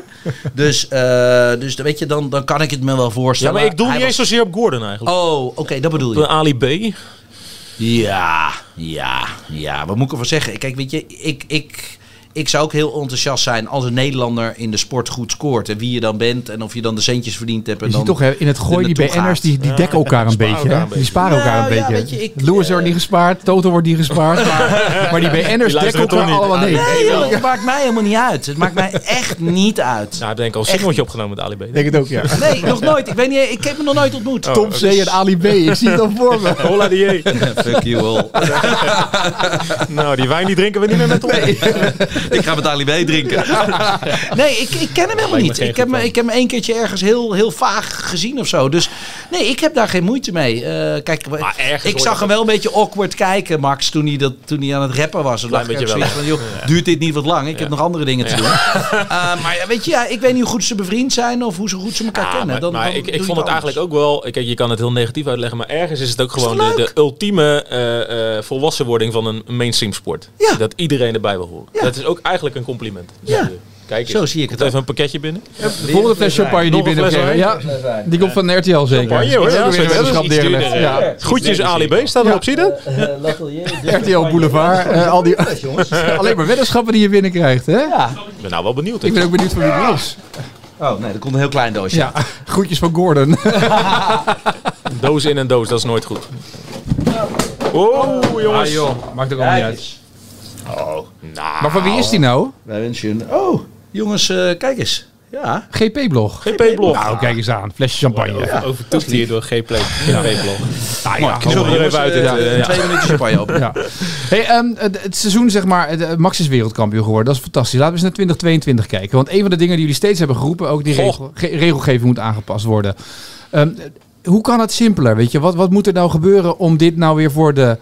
Dus, eh, dus dan weet je, dan, dan kan ik het me wel ja, voorstellen. maar ik doe Hij niet eens zozeer op Gordon eigenlijk. Oh, oké, dat bedoel je. Ali B. Ja, ja, ja. Wat moet ik ervan zeggen? Kijk, weet je, ik, ik, ik zou ook heel enthousiast zijn als een Nederlander in de sport goed scoort. En wie je dan bent en of je dan de centjes verdiend hebt. En Je dan ziet toch hè, in het gooi, die BN'ers, die, die dekken elkaar een beetje. elkaar Die sparen elkaar een Nou, ja, beetje. weet je, ik, Lewis eh, wordt niet gespaard, Toto wordt niet gespaard. Maar, maar die BN'ers dekken elkaar niet? allemaal nee. Nee, joh, het maakt mij helemaal niet uit. Het maakt mij echt niet uit. Nou, ik denk al een singeltje opgenomen met Ali B. Denk het ook, ja. Nee, nog nooit. Ik weet niet, ik heb hem nog nooit ontmoet. Tom C en Ali B, ik zie het al voor me. Hola die Fuck you all. Nou, die wijn die drinken we niet meer met ons. Ik ga met Ali B drinken. nee, ik, ik ken hem helemaal niet. Ik heb, me, ik heb hem één keertje ergens heel, heel vaag gezien of zo. Dus nee, ik heb daar geen moeite mee. Eh, kijk, Maar ergens ik zag hem wel een beetje awkward kijken, Max, toen hij, dat, toen hij aan het rappen was. Dan dacht ik van, joh, duurt dit niet wat lang? Ik heb nog andere dingen te doen. Eh, maar weet je, ja, ik weet niet hoe goed ze bevriend zijn of hoe ze goed ze elkaar Ja, kennen. maar, Dan, maar dan ik, vond het anders. eigenlijk ook wel... Kijk, je kan het heel negatief uitleggen, maar ergens is het ook gewoon de, de ultieme eh, eh, volwassenwording van een mainstream sport. Ja. Dat iedereen erbij wil horen. Ja. Dat is ook eigenlijk een compliment. Ja. Kijk, Zo zie ik het even een pakketje binnen. De volgende fles champagne die een binnenkregen. Ja, die komt van RTL zeker. Champagne, hoor. Dat is Ja, een Dat. Groetjes Ali B, staat erop, zie je dat? RTL Boulevard, eh, al die, alleen maar weddenschappen die je binnenkrijgt. Hè? Ja. Ik ben nou wel benieuwd. Ik ben ook benieuwd van wie het is. Oh nee, er komt een heel klein doosje. Ja, groetjes van Gordon. Doos in en doos, dat is nooit goed. Oh, jongens. Ah joh, maakt ook allemaal niet uit. Nou, Maar van wie is die nou? Wij wensen je een... Oh, jongens, eh, kijk eens. Ja. GP-blog. GP-blog. Nou, kijk eens aan. Flesje champagne. Overtoekt hier door GP-blog. Ah, Mooi. Zullen we er even uit? Eh, eh, ja. Twee minuten champagne open. Ja. Hey, ehm, het, het seizoen, zeg maar, Max is wereldkampioen geworden. Dat is fantastisch. Laten we eens naar 2022 kijken. Want een van de dingen die jullie steeds hebben geroepen, ook die regel, ge- regelgeving moet aangepast worden. Ehm, hoe kan het simpeler? Weet je, wat, wat moet er nou gebeuren om dit nou weer voor de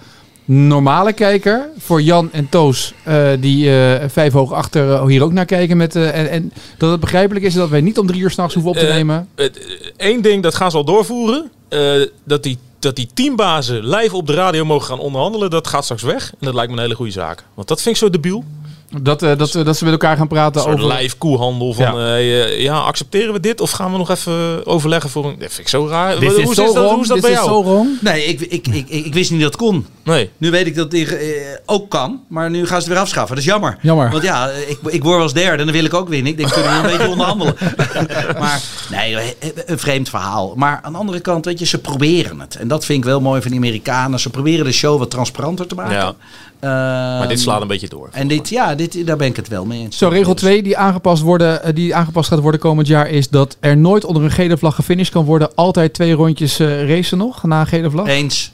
normale kijker, voor Jan en Toos, eh, die eh, vijf hoog achter eh, hier ook naar kijken, met, en, en dat het begrijpelijk is dat wij niet om drie uur s'nachts hoeven op te Eh, nemen? Eén ding, dat gaan ze al doorvoeren. Eh, dat, die, dat die teambazen live op de radio mogen gaan onderhandelen, dat gaat straks weg. En dat lijkt me een hele goede zaak. Want dat vind ik zo debiel. Dat, eh, dat, dat ze met elkaar gaan praten Een soort over... live koehandel van, Ja. ja. ja, accepteren we dit? Of gaan we nog even overleggen voor een... Dat vind ik zo raar. Dit hoe, is is dat, hoe is dat dit bij is jou? Nee, ik, ik, ik, ik, ik wist niet dat het kon. Nee. Nu weet ik dat het eh, ook kan, maar nu gaan ze het weer afschaffen. Dat is jammer. Jammer. Want ja, ik, ik word wel eens derde en dan wil ik ook winnen. Ik denk, kunnen we een beetje onderhandelen. maar nee, een vreemd verhaal. Maar aan de andere kant, weet je, ze proberen het. En dat vind ik wel mooi van die Amerikanen. Ze proberen de show wat transparanter te maken. Ja. Ehm, Maar dit slaat een beetje door. En dit, ja, dit, daar ben ik het wel mee eens. Zo, regel 2 die aangepast, worden, eh, die aangepast gaat worden komend jaar is dat er nooit onder een gele vlag gefinished kan worden. Altijd twee rondjes eh, racen nog na een gele vlag. Eens.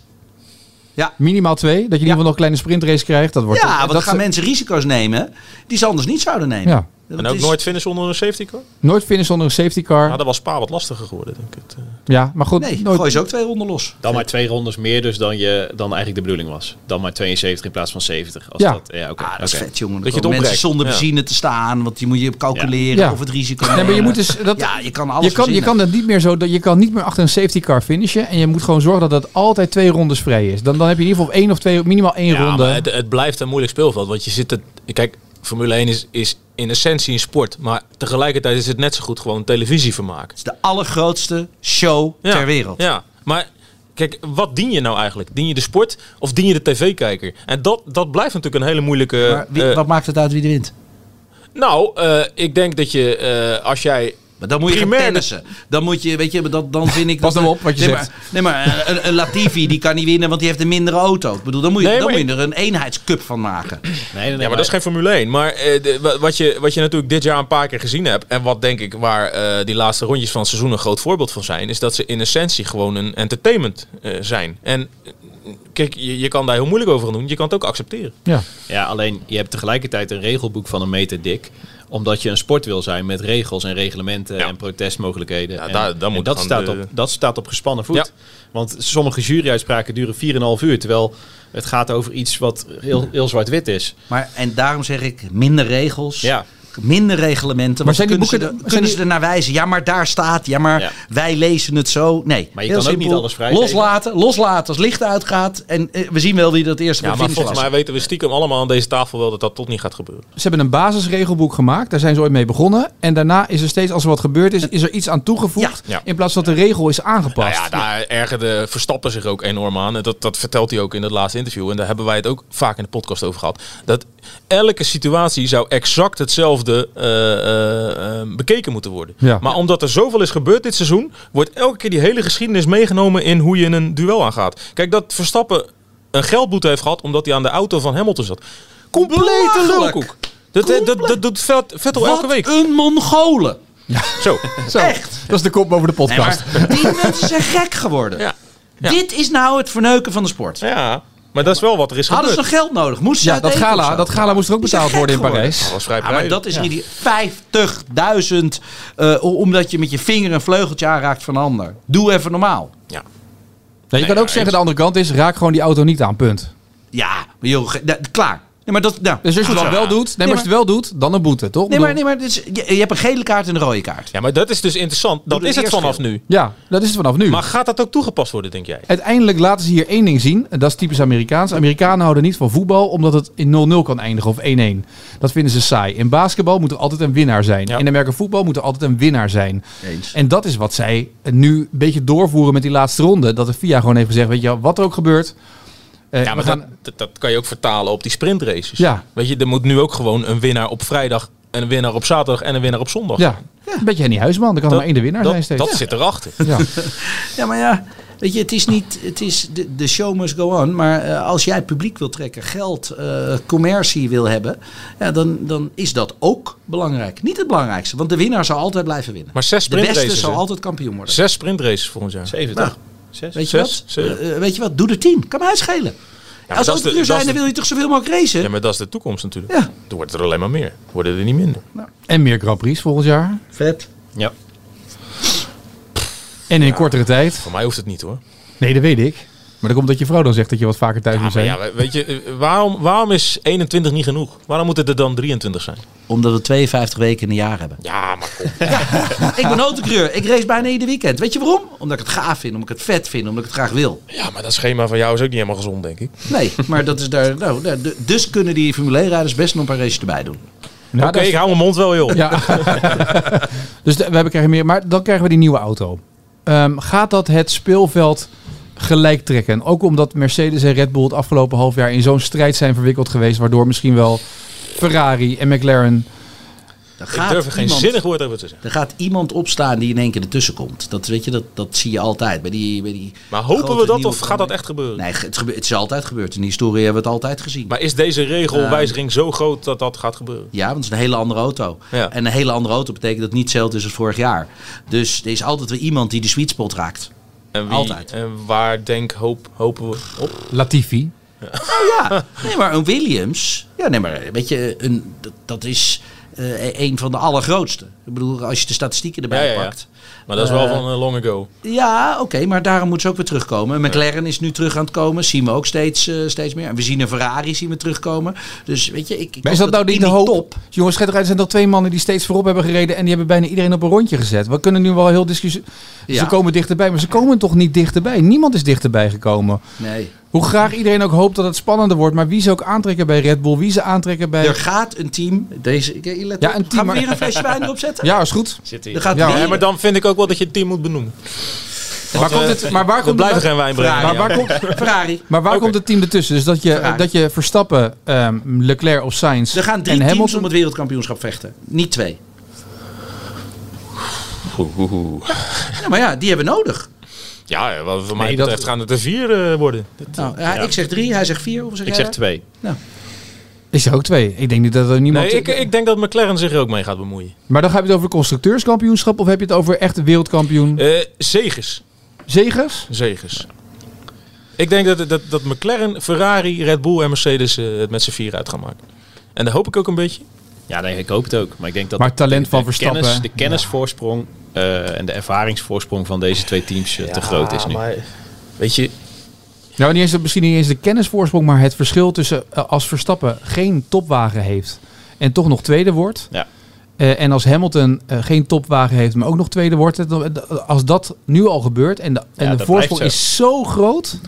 Minimaal twee. Dat je in ieder geval nog een kleine sprintrace krijgt. Dat wordt, Ja, want dat dan gaan ze- mensen risico's nemen die ze anders niet zouden nemen. Ja. Dat En ook is- nooit finish onder een safety car? Nooit finish zonder een safety car. Nou, dat was Spa wat lastiger geworden, denk ik. Het, eh. ja, maar goed. Nee, nooit, gooi ze ook twee ronden los. Dan maar twee rondes meer dus dan, je, dan eigenlijk de bedoeling was. Dan maar 72 in plaats van 70. Als Ja. Dat, ja, oké. Ah, dat is vet, jongen. Dat Dat je mensen zonder Ja. benzine te staan. Want die moet je calculeren Ja. of het risico Nee, maar je moet dus dat, Ja, je kan alles je kan, je kan het niet meer zo. Dat je kan niet meer achter een safety car finishen. En je moet gewoon zorgen dat het altijd twee rondes vrij is. Dan, dan heb je in ieder geval één of twee, minimaal één Ja, ronde. maar het, het blijft een moeilijk speelveld. Want je zit het. Kijk, Formule 1 is, is in essentie een sport. Maar tegelijkertijd is het net zo goed gewoon televisievermaak. Het is de allergrootste show Ja, ter wereld. Ja, maar kijk, wat dien je nou eigenlijk? Dien je de sport of dien je de tv-kijker? En dat, dat blijft natuurlijk een hele moeilijke... Maar wie- eh, wat maakt het uit wie er wint? Nou, eh, ik denk dat je, eh, als jij Maar dan moet je gaan Primair- tennissen. Dan moet je, weet je, dat, dan vind ik... Pas dat- nou op wat je nee, zegt. Maar, nee, maar een, een Latifi die kan niet winnen, want die heeft een mindere auto. Ik bedoel, dan moet je, Nee, dan moet je er een eenheidscup van maken. Nee, nee, nee, Ja, maar dat is geen Formule 1. Maar eh, de- wat, je, wat je natuurlijk dit jaar een paar keer gezien hebt... en wat denk ik waar eh, die laatste rondjes van het seizoen een groot voorbeeld van zijn... is dat ze in essentie gewoon een entertainment eh, zijn. En eh, kijk, je, je kan daar heel moeilijk over gaan doen. Je kan het ook accepteren. Ja. Ja, alleen je hebt tegelijkertijd een regelboek van een meter dik. Omdat je een sport wil zijn met regels en reglementen Ja. en protestmogelijkheden. Ja, en, daar- daar en moet dat, staat de- op, dat staat op gespannen voet. Ja. Want sommige juryuitspraken duren 4,5 uur. Terwijl het gaat over iets wat heel, heel zwart-wit is. Maar, en daarom zeg ik, minder regels. Ja. Minder reglementen. Maar zijn die kunnen, boeken- ze, er- kunnen die- ze er naar wijzen? Ja, maar daar staat. Ja, maar Ja. wij lezen het zo. Nee. Maar je heel kan ook niet alles vrijgeven. Loslaten, loslaten als licht uitgaat. En eh, we zien wel wie dat eerste Ja, maar volgens mij weten we stiekem allemaal aan deze tafel wel dat dat tot niet gaat gebeuren. Ze hebben een basisregelboek gemaakt. Daar zijn ze ooit mee begonnen. En daarna is er steeds, als er wat gebeurd is, is er iets aan toegevoegd. Ja. In plaats dat de regel is aangepast. Nou ja, daar ergerde Verstappen zich ook enorm aan. En dat, dat vertelt hij ook in het laatste interview. En daar hebben wij het ook vaak in de podcast over gehad. Dat elke situatie zou exact hetzelfde eh, eh, eh, bekeken moeten worden. Ja. Maar omdat er zoveel is gebeurd dit seizoen... wordt elke keer die hele geschiedenis meegenomen in hoe je een duel aangaat. Kijk, dat Verstappen een geldboete heeft gehad... omdat hij aan de auto van Hamilton zat. Complete lulkoek. Dat, dat, dat, dat doet Vet- Vettel elke Wat week. een Mongolen. Zo. Zo, Echt. Dat is de kop boven de Nee, podcast. maar die mensen zijn gek geworden. Ja. Ja. Dit is nou het verneuken van de sport. Ja, maar dat is wel wat er is Hadden ze gebeurd. nog geld nodig? Moesten ze ja, dat gala, dat gala moest er ook betaald worden in. Parijs. Dat was vrij Ja, maar dat is niet 50.000 eh, omdat je met je vinger een vleugeltje aanraakt van een ander. Doe even normaal. Ja. Je kan ook ja, zeggen, de andere kant is, raak gewoon die auto niet aan, punt. Ja, maar joh, klaar. Maar dat, nou, Dus als je het wel doet, nee, maar als je het wel doet, dan een boete, toch? nee, maar, nee, maar dit is- je, je hebt een gele kaart en een rode kaart. Ja, maar dat is dus interessant. Dat is het vanaf geel. nu. Ja, dat is het vanaf nu. Maar gaat dat ook toegepast worden, denk jij? Uiteindelijk laten ze hier één ding zien. En dat is typisch Amerikaans. Amerikanen houden niet van voetbal omdat het in 0-0 kan eindigen of 1-1. Dat vinden ze saai. In basketbal moet er altijd een winnaar zijn. Ja. In Amerika voetbal moet er altijd een winnaar zijn. Eens. En dat is wat zij nu een beetje doorvoeren met die laatste ronde. Dat de FIA gewoon heeft gezegd, weet je wat er ook gebeurt. Eh, Ja, maar gaan, dat, dat, dat kan je ook vertalen op die sprintraces. Ja. Weet je, er moet nu ook gewoon een winnaar op vrijdag, een winnaar op zaterdag en een winnaar op zondag. ja, een beetje Henny Huisman. Er kan er maar één de winnaar dat, zijn steeds. dat zit erachter. Ja. Ja, maar ja, weet je, het is niet, het is, de, de show must go on. Maar eh, als jij publiek wil trekken, geld, eh, commercie wil hebben, ja, dan, dan is dat ook belangrijk. Niet het belangrijkste, want de winnaar zal altijd blijven winnen. Maar zes de beste sprintraces. zal altijd kampioen worden. Zes sprintraces volgend jaar. Zeven, Nou, toch? Zes? Weet je Zes, wat? Eh, eh, weet je wat? Doe er tien. Kan mij uitschelen. maar als is zijn, dan wil je toch zoveel mogelijk racen? Ja, maar dat is de toekomst natuurlijk. Ja. Dan wordt er alleen maar meer. Worden er niet minder. En meer Grand Prix volgend jaar. Vet. Ja. En in kortere tijd. Voor mij hoeft het niet hoor. Nee, dat weet ik. Maar dat komt dat je vrouw dan zegt dat je wat vaker thuis Ja, moet zijn. ja, weet je, eh, waarom, waarom is 21 niet genoeg? Waarom moet het er dan 23 zijn? Omdat we 52 weken in een jaar hebben. Ja, maar kom. ik ben autocoureur. Ik race bijna ieder weekend. Weet je waarom? Omdat ik het gaaf vind, omdat ik het vet vind, omdat ik het graag wil. Ja, maar dat schema van jou is ook niet helemaal gezond, denk ik. Nee, maar dat is daar. Nou, dus kunnen die Formule 1-rijders best nog een paar races erbij doen. Nou, Oké, is- ik hou mijn mond wel, joh. Ja. dus we hebben krijgen meer. Maar dan krijgen we die nieuwe auto. Ehm, gaat dat het speelveld gelijk trekken? Ook omdat Mercedes en Red Bull het afgelopen half jaar in zo'n strijd zijn verwikkeld geweest. Waardoor misschien wel Ferrari en McLaren. Er Ik durf er geen iemand- zinnig woord over te zeggen. Er gaat iemand opstaan die in één keer ertussen komt. Dat, weet je, dat, dat zie je altijd. Bij die, bij die Maar hopen grote we dat of gaat dat echt gebeuren? Nee, het, gebe- het is altijd gebeurd. In de historie hebben we het altijd gezien. Maar is deze regelwijziging zo groot dat dat gaat gebeuren? Ja, want het is een hele andere auto. Ja. En een hele andere auto betekent dat het niet hetzelfde is als vorig jaar. Dus er is altijd weer iemand die de sweet spot raakt. En wie, Altijd. En waar denk, hoop, hopen we op? Latifi. Ja, nee, maar een Williams. Ja, nee, maar weet je, een, dat, dat is eh, een van de allergrootste. Ik bedoel, als je de statistieken erbij Ja, ja, ja. pakt. Maar dat is wel Eh, van eh, long ago. Ja, oké, maar daarom moeten ze ook weer terugkomen. McLaren is nu terug aan het komen. Zien we ook steeds, steeds meer. En we zien een Ferrari zien we terugkomen. Dus weet je, ik, ik Maar is dat nou niet de hoop? top... Jongens, er zijn toch twee mannen die steeds voorop hebben gereden. En die hebben bijna iedereen op een rondje gezet. We kunnen nu wel heel discussie. Ze komen dichterbij, maar ze komen toch niet dichterbij. Niemand is dichterbij gekomen. Nee. Hoe graag iedereen ook hoopt dat het spannender wordt. Maar wie ze ook aantrekken bij Red Bull, wie ze aantrekken bij. Er gaat een team... Deze, let Ja, een team, Gaan we weer een flesje wijn erop zetten? Ja, is goed. Er gaat Ja, weer maar dan vind ik ook wel dat je het team moet benoemen. Maar, komt het, maar waar We komt blijven geen wijn brengen. Maar waar, Ja. komt, Ferrari. maar waar komt het team ertussen? Dus dat je, Ferrari. dat je Verstappen, ehm, Leclerc of Sainz Er gaan drie en teams om het wereldkampioenschap vechten. Niet twee. Oeh, oeh, oeh. Ja, maar ja, die hebben we nodig. Ja, wat voor mij dat- betreft gaan het er vier eh, worden. Nou, ja, Ik zeg drie, hij zegt vier. Hoe zeg Ik zeg dat? twee. Ik zeg ook twee. Ik denk niet dat er niemand... Nee, ik, ik denk dat McLaren zich er ook mee gaat bemoeien. Maar dan heb je het over constructeurskampioenschap of heb je het over echt wereldkampioen? Eh zegers. Zegers? Zegers. Ik denk dat, dat, dat McLaren, Ferrari, Red Bull en Mercedes eh, het met z'n vier uit gaan maken. En dat hoop ik ook een beetje. Ja, nee, ik hoop het ook. Maar ik denk dat Maar de- talent de, van de Verstappen, Kennis, de kennisvoorsprong eh, en de ervaringsvoorsprong van deze twee teams eh, te groot is nu. Maar, weet je, Nou, niet eens, misschien niet eens de kennisvoorsprong, maar het verschil tussen eh, als Verstappen geen topwagen heeft en toch nog tweede wordt. Ja. eh, en als Hamilton geen topwagen heeft, maar ook nog tweede wordt. het- Als dat nu al gebeurt en de, en de voorsprong is zo groot.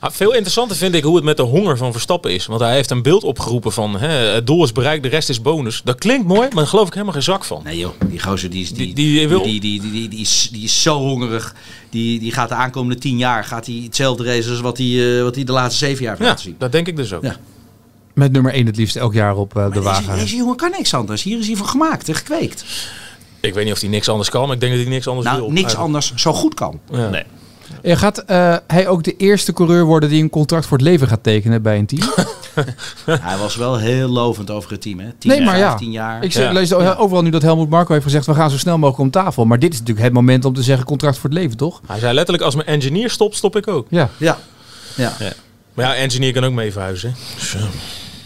Ah, veel interessanter vind ik hoe het met de honger van Verstappen is. Want hij heeft een beeld opgeroepen van hè, het doel is bereikt, de rest is bonus. Dat klinkt mooi, maar daar geloof ik helemaal geen zak van. Nee joh, die gozer die is, die, Die- die wil- die, die, die, die, die is, die is zo hongerig. Die, die gaat de aankomende tien jaar gaat hij hetzelfde racen als wat hij, eh, wat hij de laatste zeven jaar heeft Ja, laten zien. dat denk ik dus ook. Ja. Met nummer 1 het liefst elk jaar op eh, de wagen. deze jongen kan niks anders. Hier is hij voor gemaakt en gekweekt. Ik weet niet of hij niks anders kan, maar ik denk dat hij niks anders wil. Nou, niks eigenlijk. anders zo goed kan. Ja. Nee. Eh, Gaat eh, hij ook de eerste coureur worden die een contract voor het leven gaat tekenen bij een team? Hij was wel heel lovend over het team. Hè? 10 Nee, maar ja. 15 jaar. Ik zeg, Ja. lees overal nu dat Helmut Marko heeft gezegd, we gaan zo snel mogelijk om tafel. Maar dit is natuurlijk het moment om te zeggen contract voor het leven, toch? Hij zei letterlijk, als mijn engineer stopt, stop ik ook. Ja. Ja. ja. Maar ja, engineer kan ook mee verhuizen. Dus,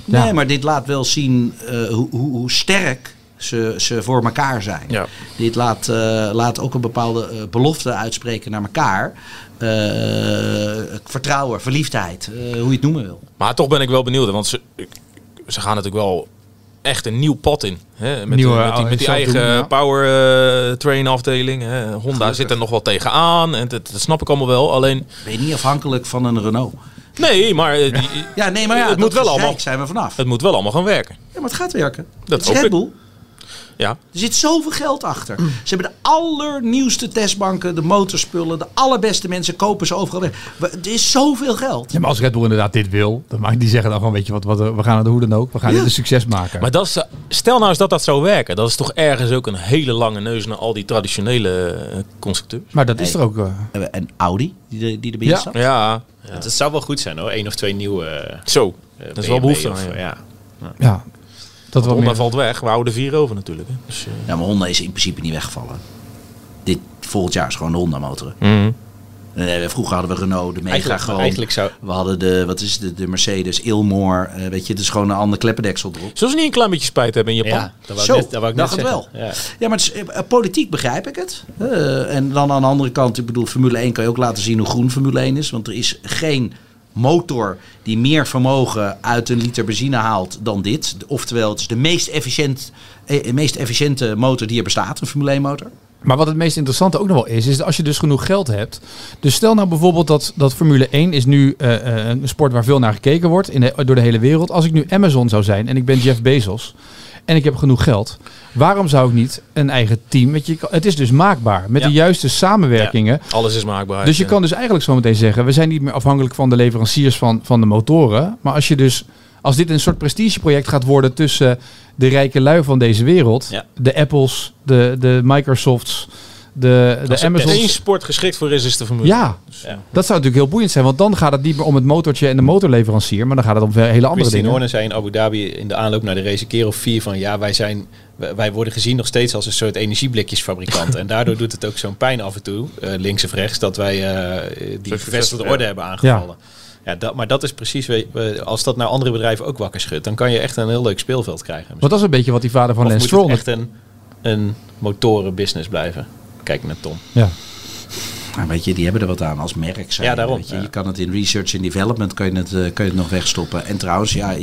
Ja. Nee, maar dit laat wel zien eh, hoe, hoe, hoe sterk ze, ze voor elkaar zijn. Ja. Dit laat, eh, laat ook een bepaalde eh, belofte uitspreken naar elkaar. Eh, vertrouwen, verliefdheid, eh, hoe je het noemen wil. Maar toch ben ik wel benieuwd, want ze, ze gaan natuurlijk wel echt een nieuw pad in. Hè? Met, Nieuwe, die, met die, met die zelf eigen doen, ja. power train afdeling. Hè? Honda zit er nog wel tegenaan en dat, dat snap ik allemaal wel. Alleen, Ben je niet afhankelijk van een Renault? nee, maar die, Ja, nee, maar ja, Het moet wel allemaal. zijn we vanaf. het moet wel allemaal gaan werken. Ja, maar het gaat werken. Dat is hoop Red. Bull. Ja. Er zit zoveel geld achter. Ze hebben de allernieuwste testbanken, de motorspullen, de allerbeste mensen kopen ze overal weg. Er is zoveel geld. Ja, maar als Red Bull inderdaad dit wil, dan mag die zeggen dan gewoon, weet je wat, wat we gaan het hoe dan ook. We gaan Ja. dit een succes maken. Maar dat is, eh, stel nou eens dat dat zou werken. Dat is toch ergens ook een hele lange neus naar al die traditionele eh, constructeurs. Maar dat is er ook. eh, En Audi, die, er- die erbij Ja. staat. Ja, ja. Het, het zou wel goed zijn hoor. Eén of twee nieuwe. eh, zo. eh, Dat is wel behoefte of, aan, ja. ja. Dat Honda meer. valt weg. We houden vier over natuurlijk. Hè. Dus, eh, Ja, maar Honda is in principe niet weggevallen. Dit volgend jaar is gewoon de Honda motor. mhm. Eh, vroeger hadden we Renault, de Mega Eigenlijk, gewoon. eigenlijk zou. We hadden de, wat is de, de Mercedes, Ilmore. eh, weet je, het is gewoon een ander kleppendeksel erop. Zullen ze niet een klein beetje spijt hebben in Japan? Ja, dat wou Zo, ik net, dat wou ik dacht het wel. Ja. Ja, maar het is, politiek begrijp ik het. Eh, en dan aan de andere kant, ik bedoel, Formule 1 kan je ook laten zien hoe groen Formule 1 is. Want er is geen motor die meer vermogen uit een liter benzine haalt dan dit. Oftewel, het is de meest, efficiënt, eh, meest efficiënte motor die er bestaat, een Formule 1 motor. Maar wat het meest interessante ook nog wel is, is dat als je dus genoeg geld hebt. Dus stel nou bijvoorbeeld dat, dat Formule 1 is nu eh, eh, een sport waar veel naar gekeken wordt in door de hele wereld. Als ik nu Amazon zou zijn en ik ben Jeff Bezos en ik heb genoeg geld. Waarom zou ik niet een eigen team? Weet je, het is dus maakbaar met Ja. de juiste samenwerkingen. Alles is maakbaar. Dus je Ja. kan dus eigenlijk zo meteen zeggen, we zijn niet meer afhankelijk van de leveranciers van, van de motoren. Maar als je dus, als dit een soort prestigeproject gaat worden tussen de rijke lui van deze wereld, Ja. de Apples, de, de Microsofts, de, Als de er Amazons. één sport geschikt voor is, is de Formule. Ja, Ja. dat zou natuurlijk heel boeiend zijn, want dan gaat het niet meer om het motortje en de motorleverancier, maar dan gaat het om hele andere Christine dingen. Horner zei in Abu Dhabi in de aanloop naar de race een keer of vier van ja, wij zijn wij worden gezien nog steeds als een soort energieblikjesfabrikant. en daardoor doet het ook zo'n pijn af en toe, eh, links of rechts, dat wij eh, die gevestigde orde hebben aangevallen. Ja. dat, maar dat is precies, als dat naar andere bedrijven ook wakker schudt, dan kan je echt een heel leuk speelveld krijgen. Want dat is een beetje wat die vader van het Stroll... echt een, een motorenbusiness blijven? Kijk naar Tom. Ja. Nou, weet je, die hebben er wat aan als merk. Zijn, Ja, daarom, Weet je. ja. je kan het in research en development kan je het, eh, kan je het nog wegstoppen. En trouwens, ja,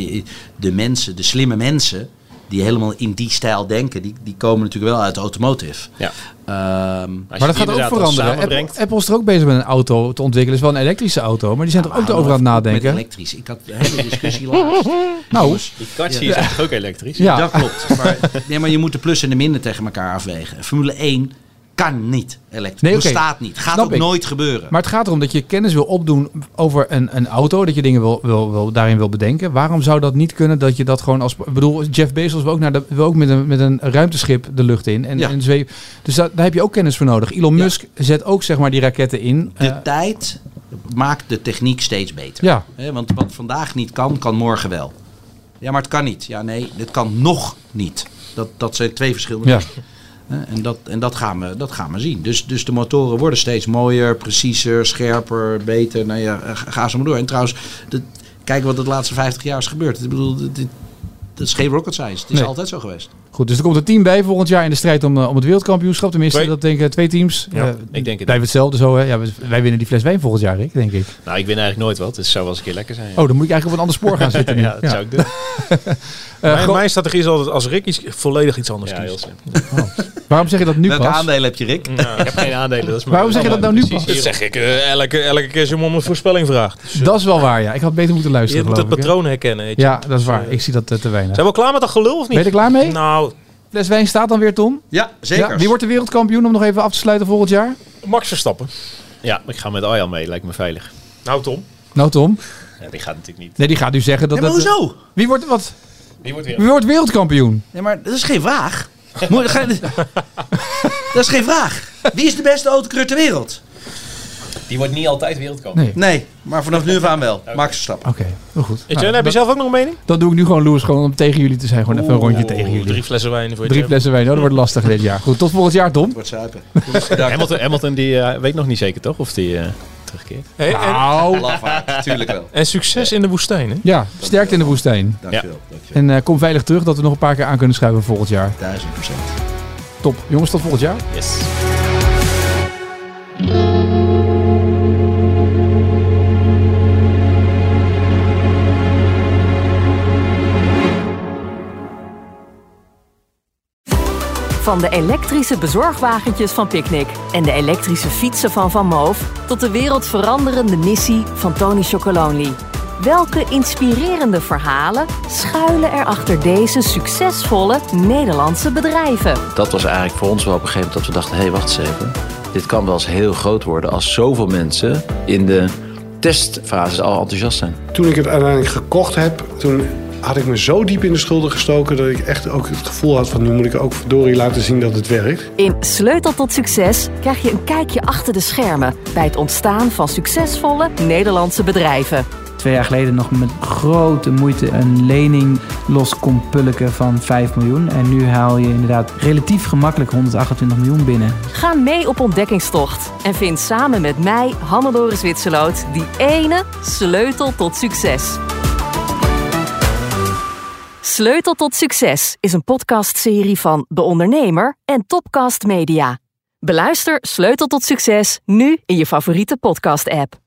de mensen, de slimme mensen die helemaal in die stijl denken, die, die komen natuurlijk wel uit de automotive. Ja. Ehm, Maar dat gaat ook veranderen. Apple, Apple is er ook bezig met een auto te ontwikkelen. Het is wel een elektrische auto, maar die zijn er ook over aan het nadenken. elektrisch. Ik had de hele discussie laatst. Nou, Die hier zijn toch ook elektrisch? ja. Dat klopt. Maar, nee, maar je moet de plus en de minder tegen elkaar afwegen. Formule 1 kan niet elektrisch. Nee. Bestaat niet. Gaat Snap ook ik. nooit gebeuren. Maar het gaat erom dat je kennis wil opdoen over een, een auto. Dat je dingen wil, wil, wil, daarin wil bedenken. Waarom zou dat niet kunnen dat je dat gewoon als... Ik bedoel, Jeff Bezos wil ook, naar de, wil ook met, een, met een ruimteschip de lucht in. En, Ja. en zweef, dus daar, daar heb je ook kennis voor nodig. Elon Ja. Musk zet ook zeg maar die raketten in. De Eh, tijd maakt de techniek steeds beter. ja, want wat vandaag niet kan, kan morgen wel. Ja, maar het kan niet. Ja, nee, dit kan nog niet. Dat, dat zijn twee verschillende ja. dingen. En, dat, en dat, gaan we, dat gaan we zien. Dus, dus de motoren worden steeds mooier, preciezer, scherper, beter. Nou ja, ga- ga zo maar door. En trouwens, dat, kijk wat de laatste 50 jaar is gebeurd. Ik bedoel, dit, dit- dat is geen rocket science. Het is Nee. altijd zo geweest. Goed, dus er komt een team bij volgend jaar in de strijd om, eh, om het wereldkampioenschap. Tenminste, Twee. dat denken twee teams. Ja, Eh, ik denk het Blijft hetzelfde zo, hè? Ja, wij winnen die fles wijn volgend jaar, Rick, denk ik. Nou, ik win eigenlijk nooit wat, dus het zou wel eens een keer lekker zijn. ja. Oh, dan moet ik eigenlijk op een ander spoor gaan zitten nu. ja, dat zou ik doen. Eh, mijn, strategie is altijd als Rick iets volledig iets anders Ja, heel slim. Waarom zeg je dat nu Welke pas? aandelen heb je, Rick? Ik heb geen aandelen. Dat is maar Waarom zeg je dat nou nu pas? Dat zeg ik elke, elke keer als je me om een voorspelling vraagt. Dus, Dat is wel waar, ja. Ik had beter moeten je luisteren, moet het patroon herkennen. Weet je. Ja, dat is waar. Ik zie dat te weinig. Zijn we al klaar met dat gelul of niet? Ben je er klaar mee? Nou, Fles wijn staat dan weer, Tom? Ja, zeker. Ja, wie wordt de wereldkampioen om nog even af te sluiten volgend jaar? Max Verstappen. Ja, ik ga met Arjan mee, lijkt me veilig. Nou Tom. Nou, Tom. Ja, die gaat natuurlijk niet. Nee, die gaat nu zeggen dat... Ja, maar dat hoezo? Wie wordt, wat? Die wordt. Wie wordt wereldkampioen? Ja, maar dat is geen vraag. Moet- ga- dat is geen vraag. Wie is de beste autocoureur ter wereld? Die wordt niet altijd wereldkampioen. Nee. Nee, maar vanaf nu af aan wel. Max Verstappen. Oké, heel goed. Etienne, Nou, heb je zelf ook nog een mening? dat doe ik nu gewoon, Louis, gewoon om tegen jullie te zijn. Gewoon even een rondje tegen jullie. Drie flessen wijn voor je Drie flessen wijn. Oh, dat wordt lastig dit jaar. Goed, tot volgend jaar, Tom. Wordt zuipen. Goed, Hamilton, Hamilton die eh, weet nog niet zeker toch of die eh, terugkeert. Hey, Nou. Lafaard, tuurlijk wel. en succes in de woestijn, hè? Ja, sterkte in de woestijn. Dankjewel. dankjewel. En eh, kom veilig terug dat we nog een paar keer aan kunnen schuiven volgend jaar. Duizend procent. Top. Jongens, tot volgend jaar. Yes. Van de elektrische bezorgwagentjes van Picnic en de elektrische fietsen van Van Moof tot de wereldveranderende missie van Tony Chocolonely. Welke inspirerende verhalen schuilen er achter deze succesvolle Nederlandse bedrijven? dat was eigenlijk voor ons wel op een gegeven moment dat we dachten: hé, hey, wacht eens even. Dit kan wel eens heel groot worden als zoveel mensen in de testfase al enthousiast zijn. Toen ik het uiteindelijk gekocht heb, toen had ik me zo diep in de schulden gestoken dat ik echt ook het gevoel had van nu moet ik ook verdorie laten zien dat het werkt. In Sleutel tot Succes krijg je een kijkje achter de schermen bij het ontstaan van succesvolle Nederlandse bedrijven. Twee jaar geleden nog met grote moeite een lening los kon pulken van 5 miljoen. En nu haal je inderdaad relatief gemakkelijk 128 miljoen binnen. Ga mee op ontdekkingstocht en vind samen met mij, Hannelore Zwitserloot, die ene sleutel tot succes. Sleutel tot Succes is een podcastserie van De Ondernemer en Topcast Media. Beluister Sleutel tot Succes nu in je favoriete podcast-app.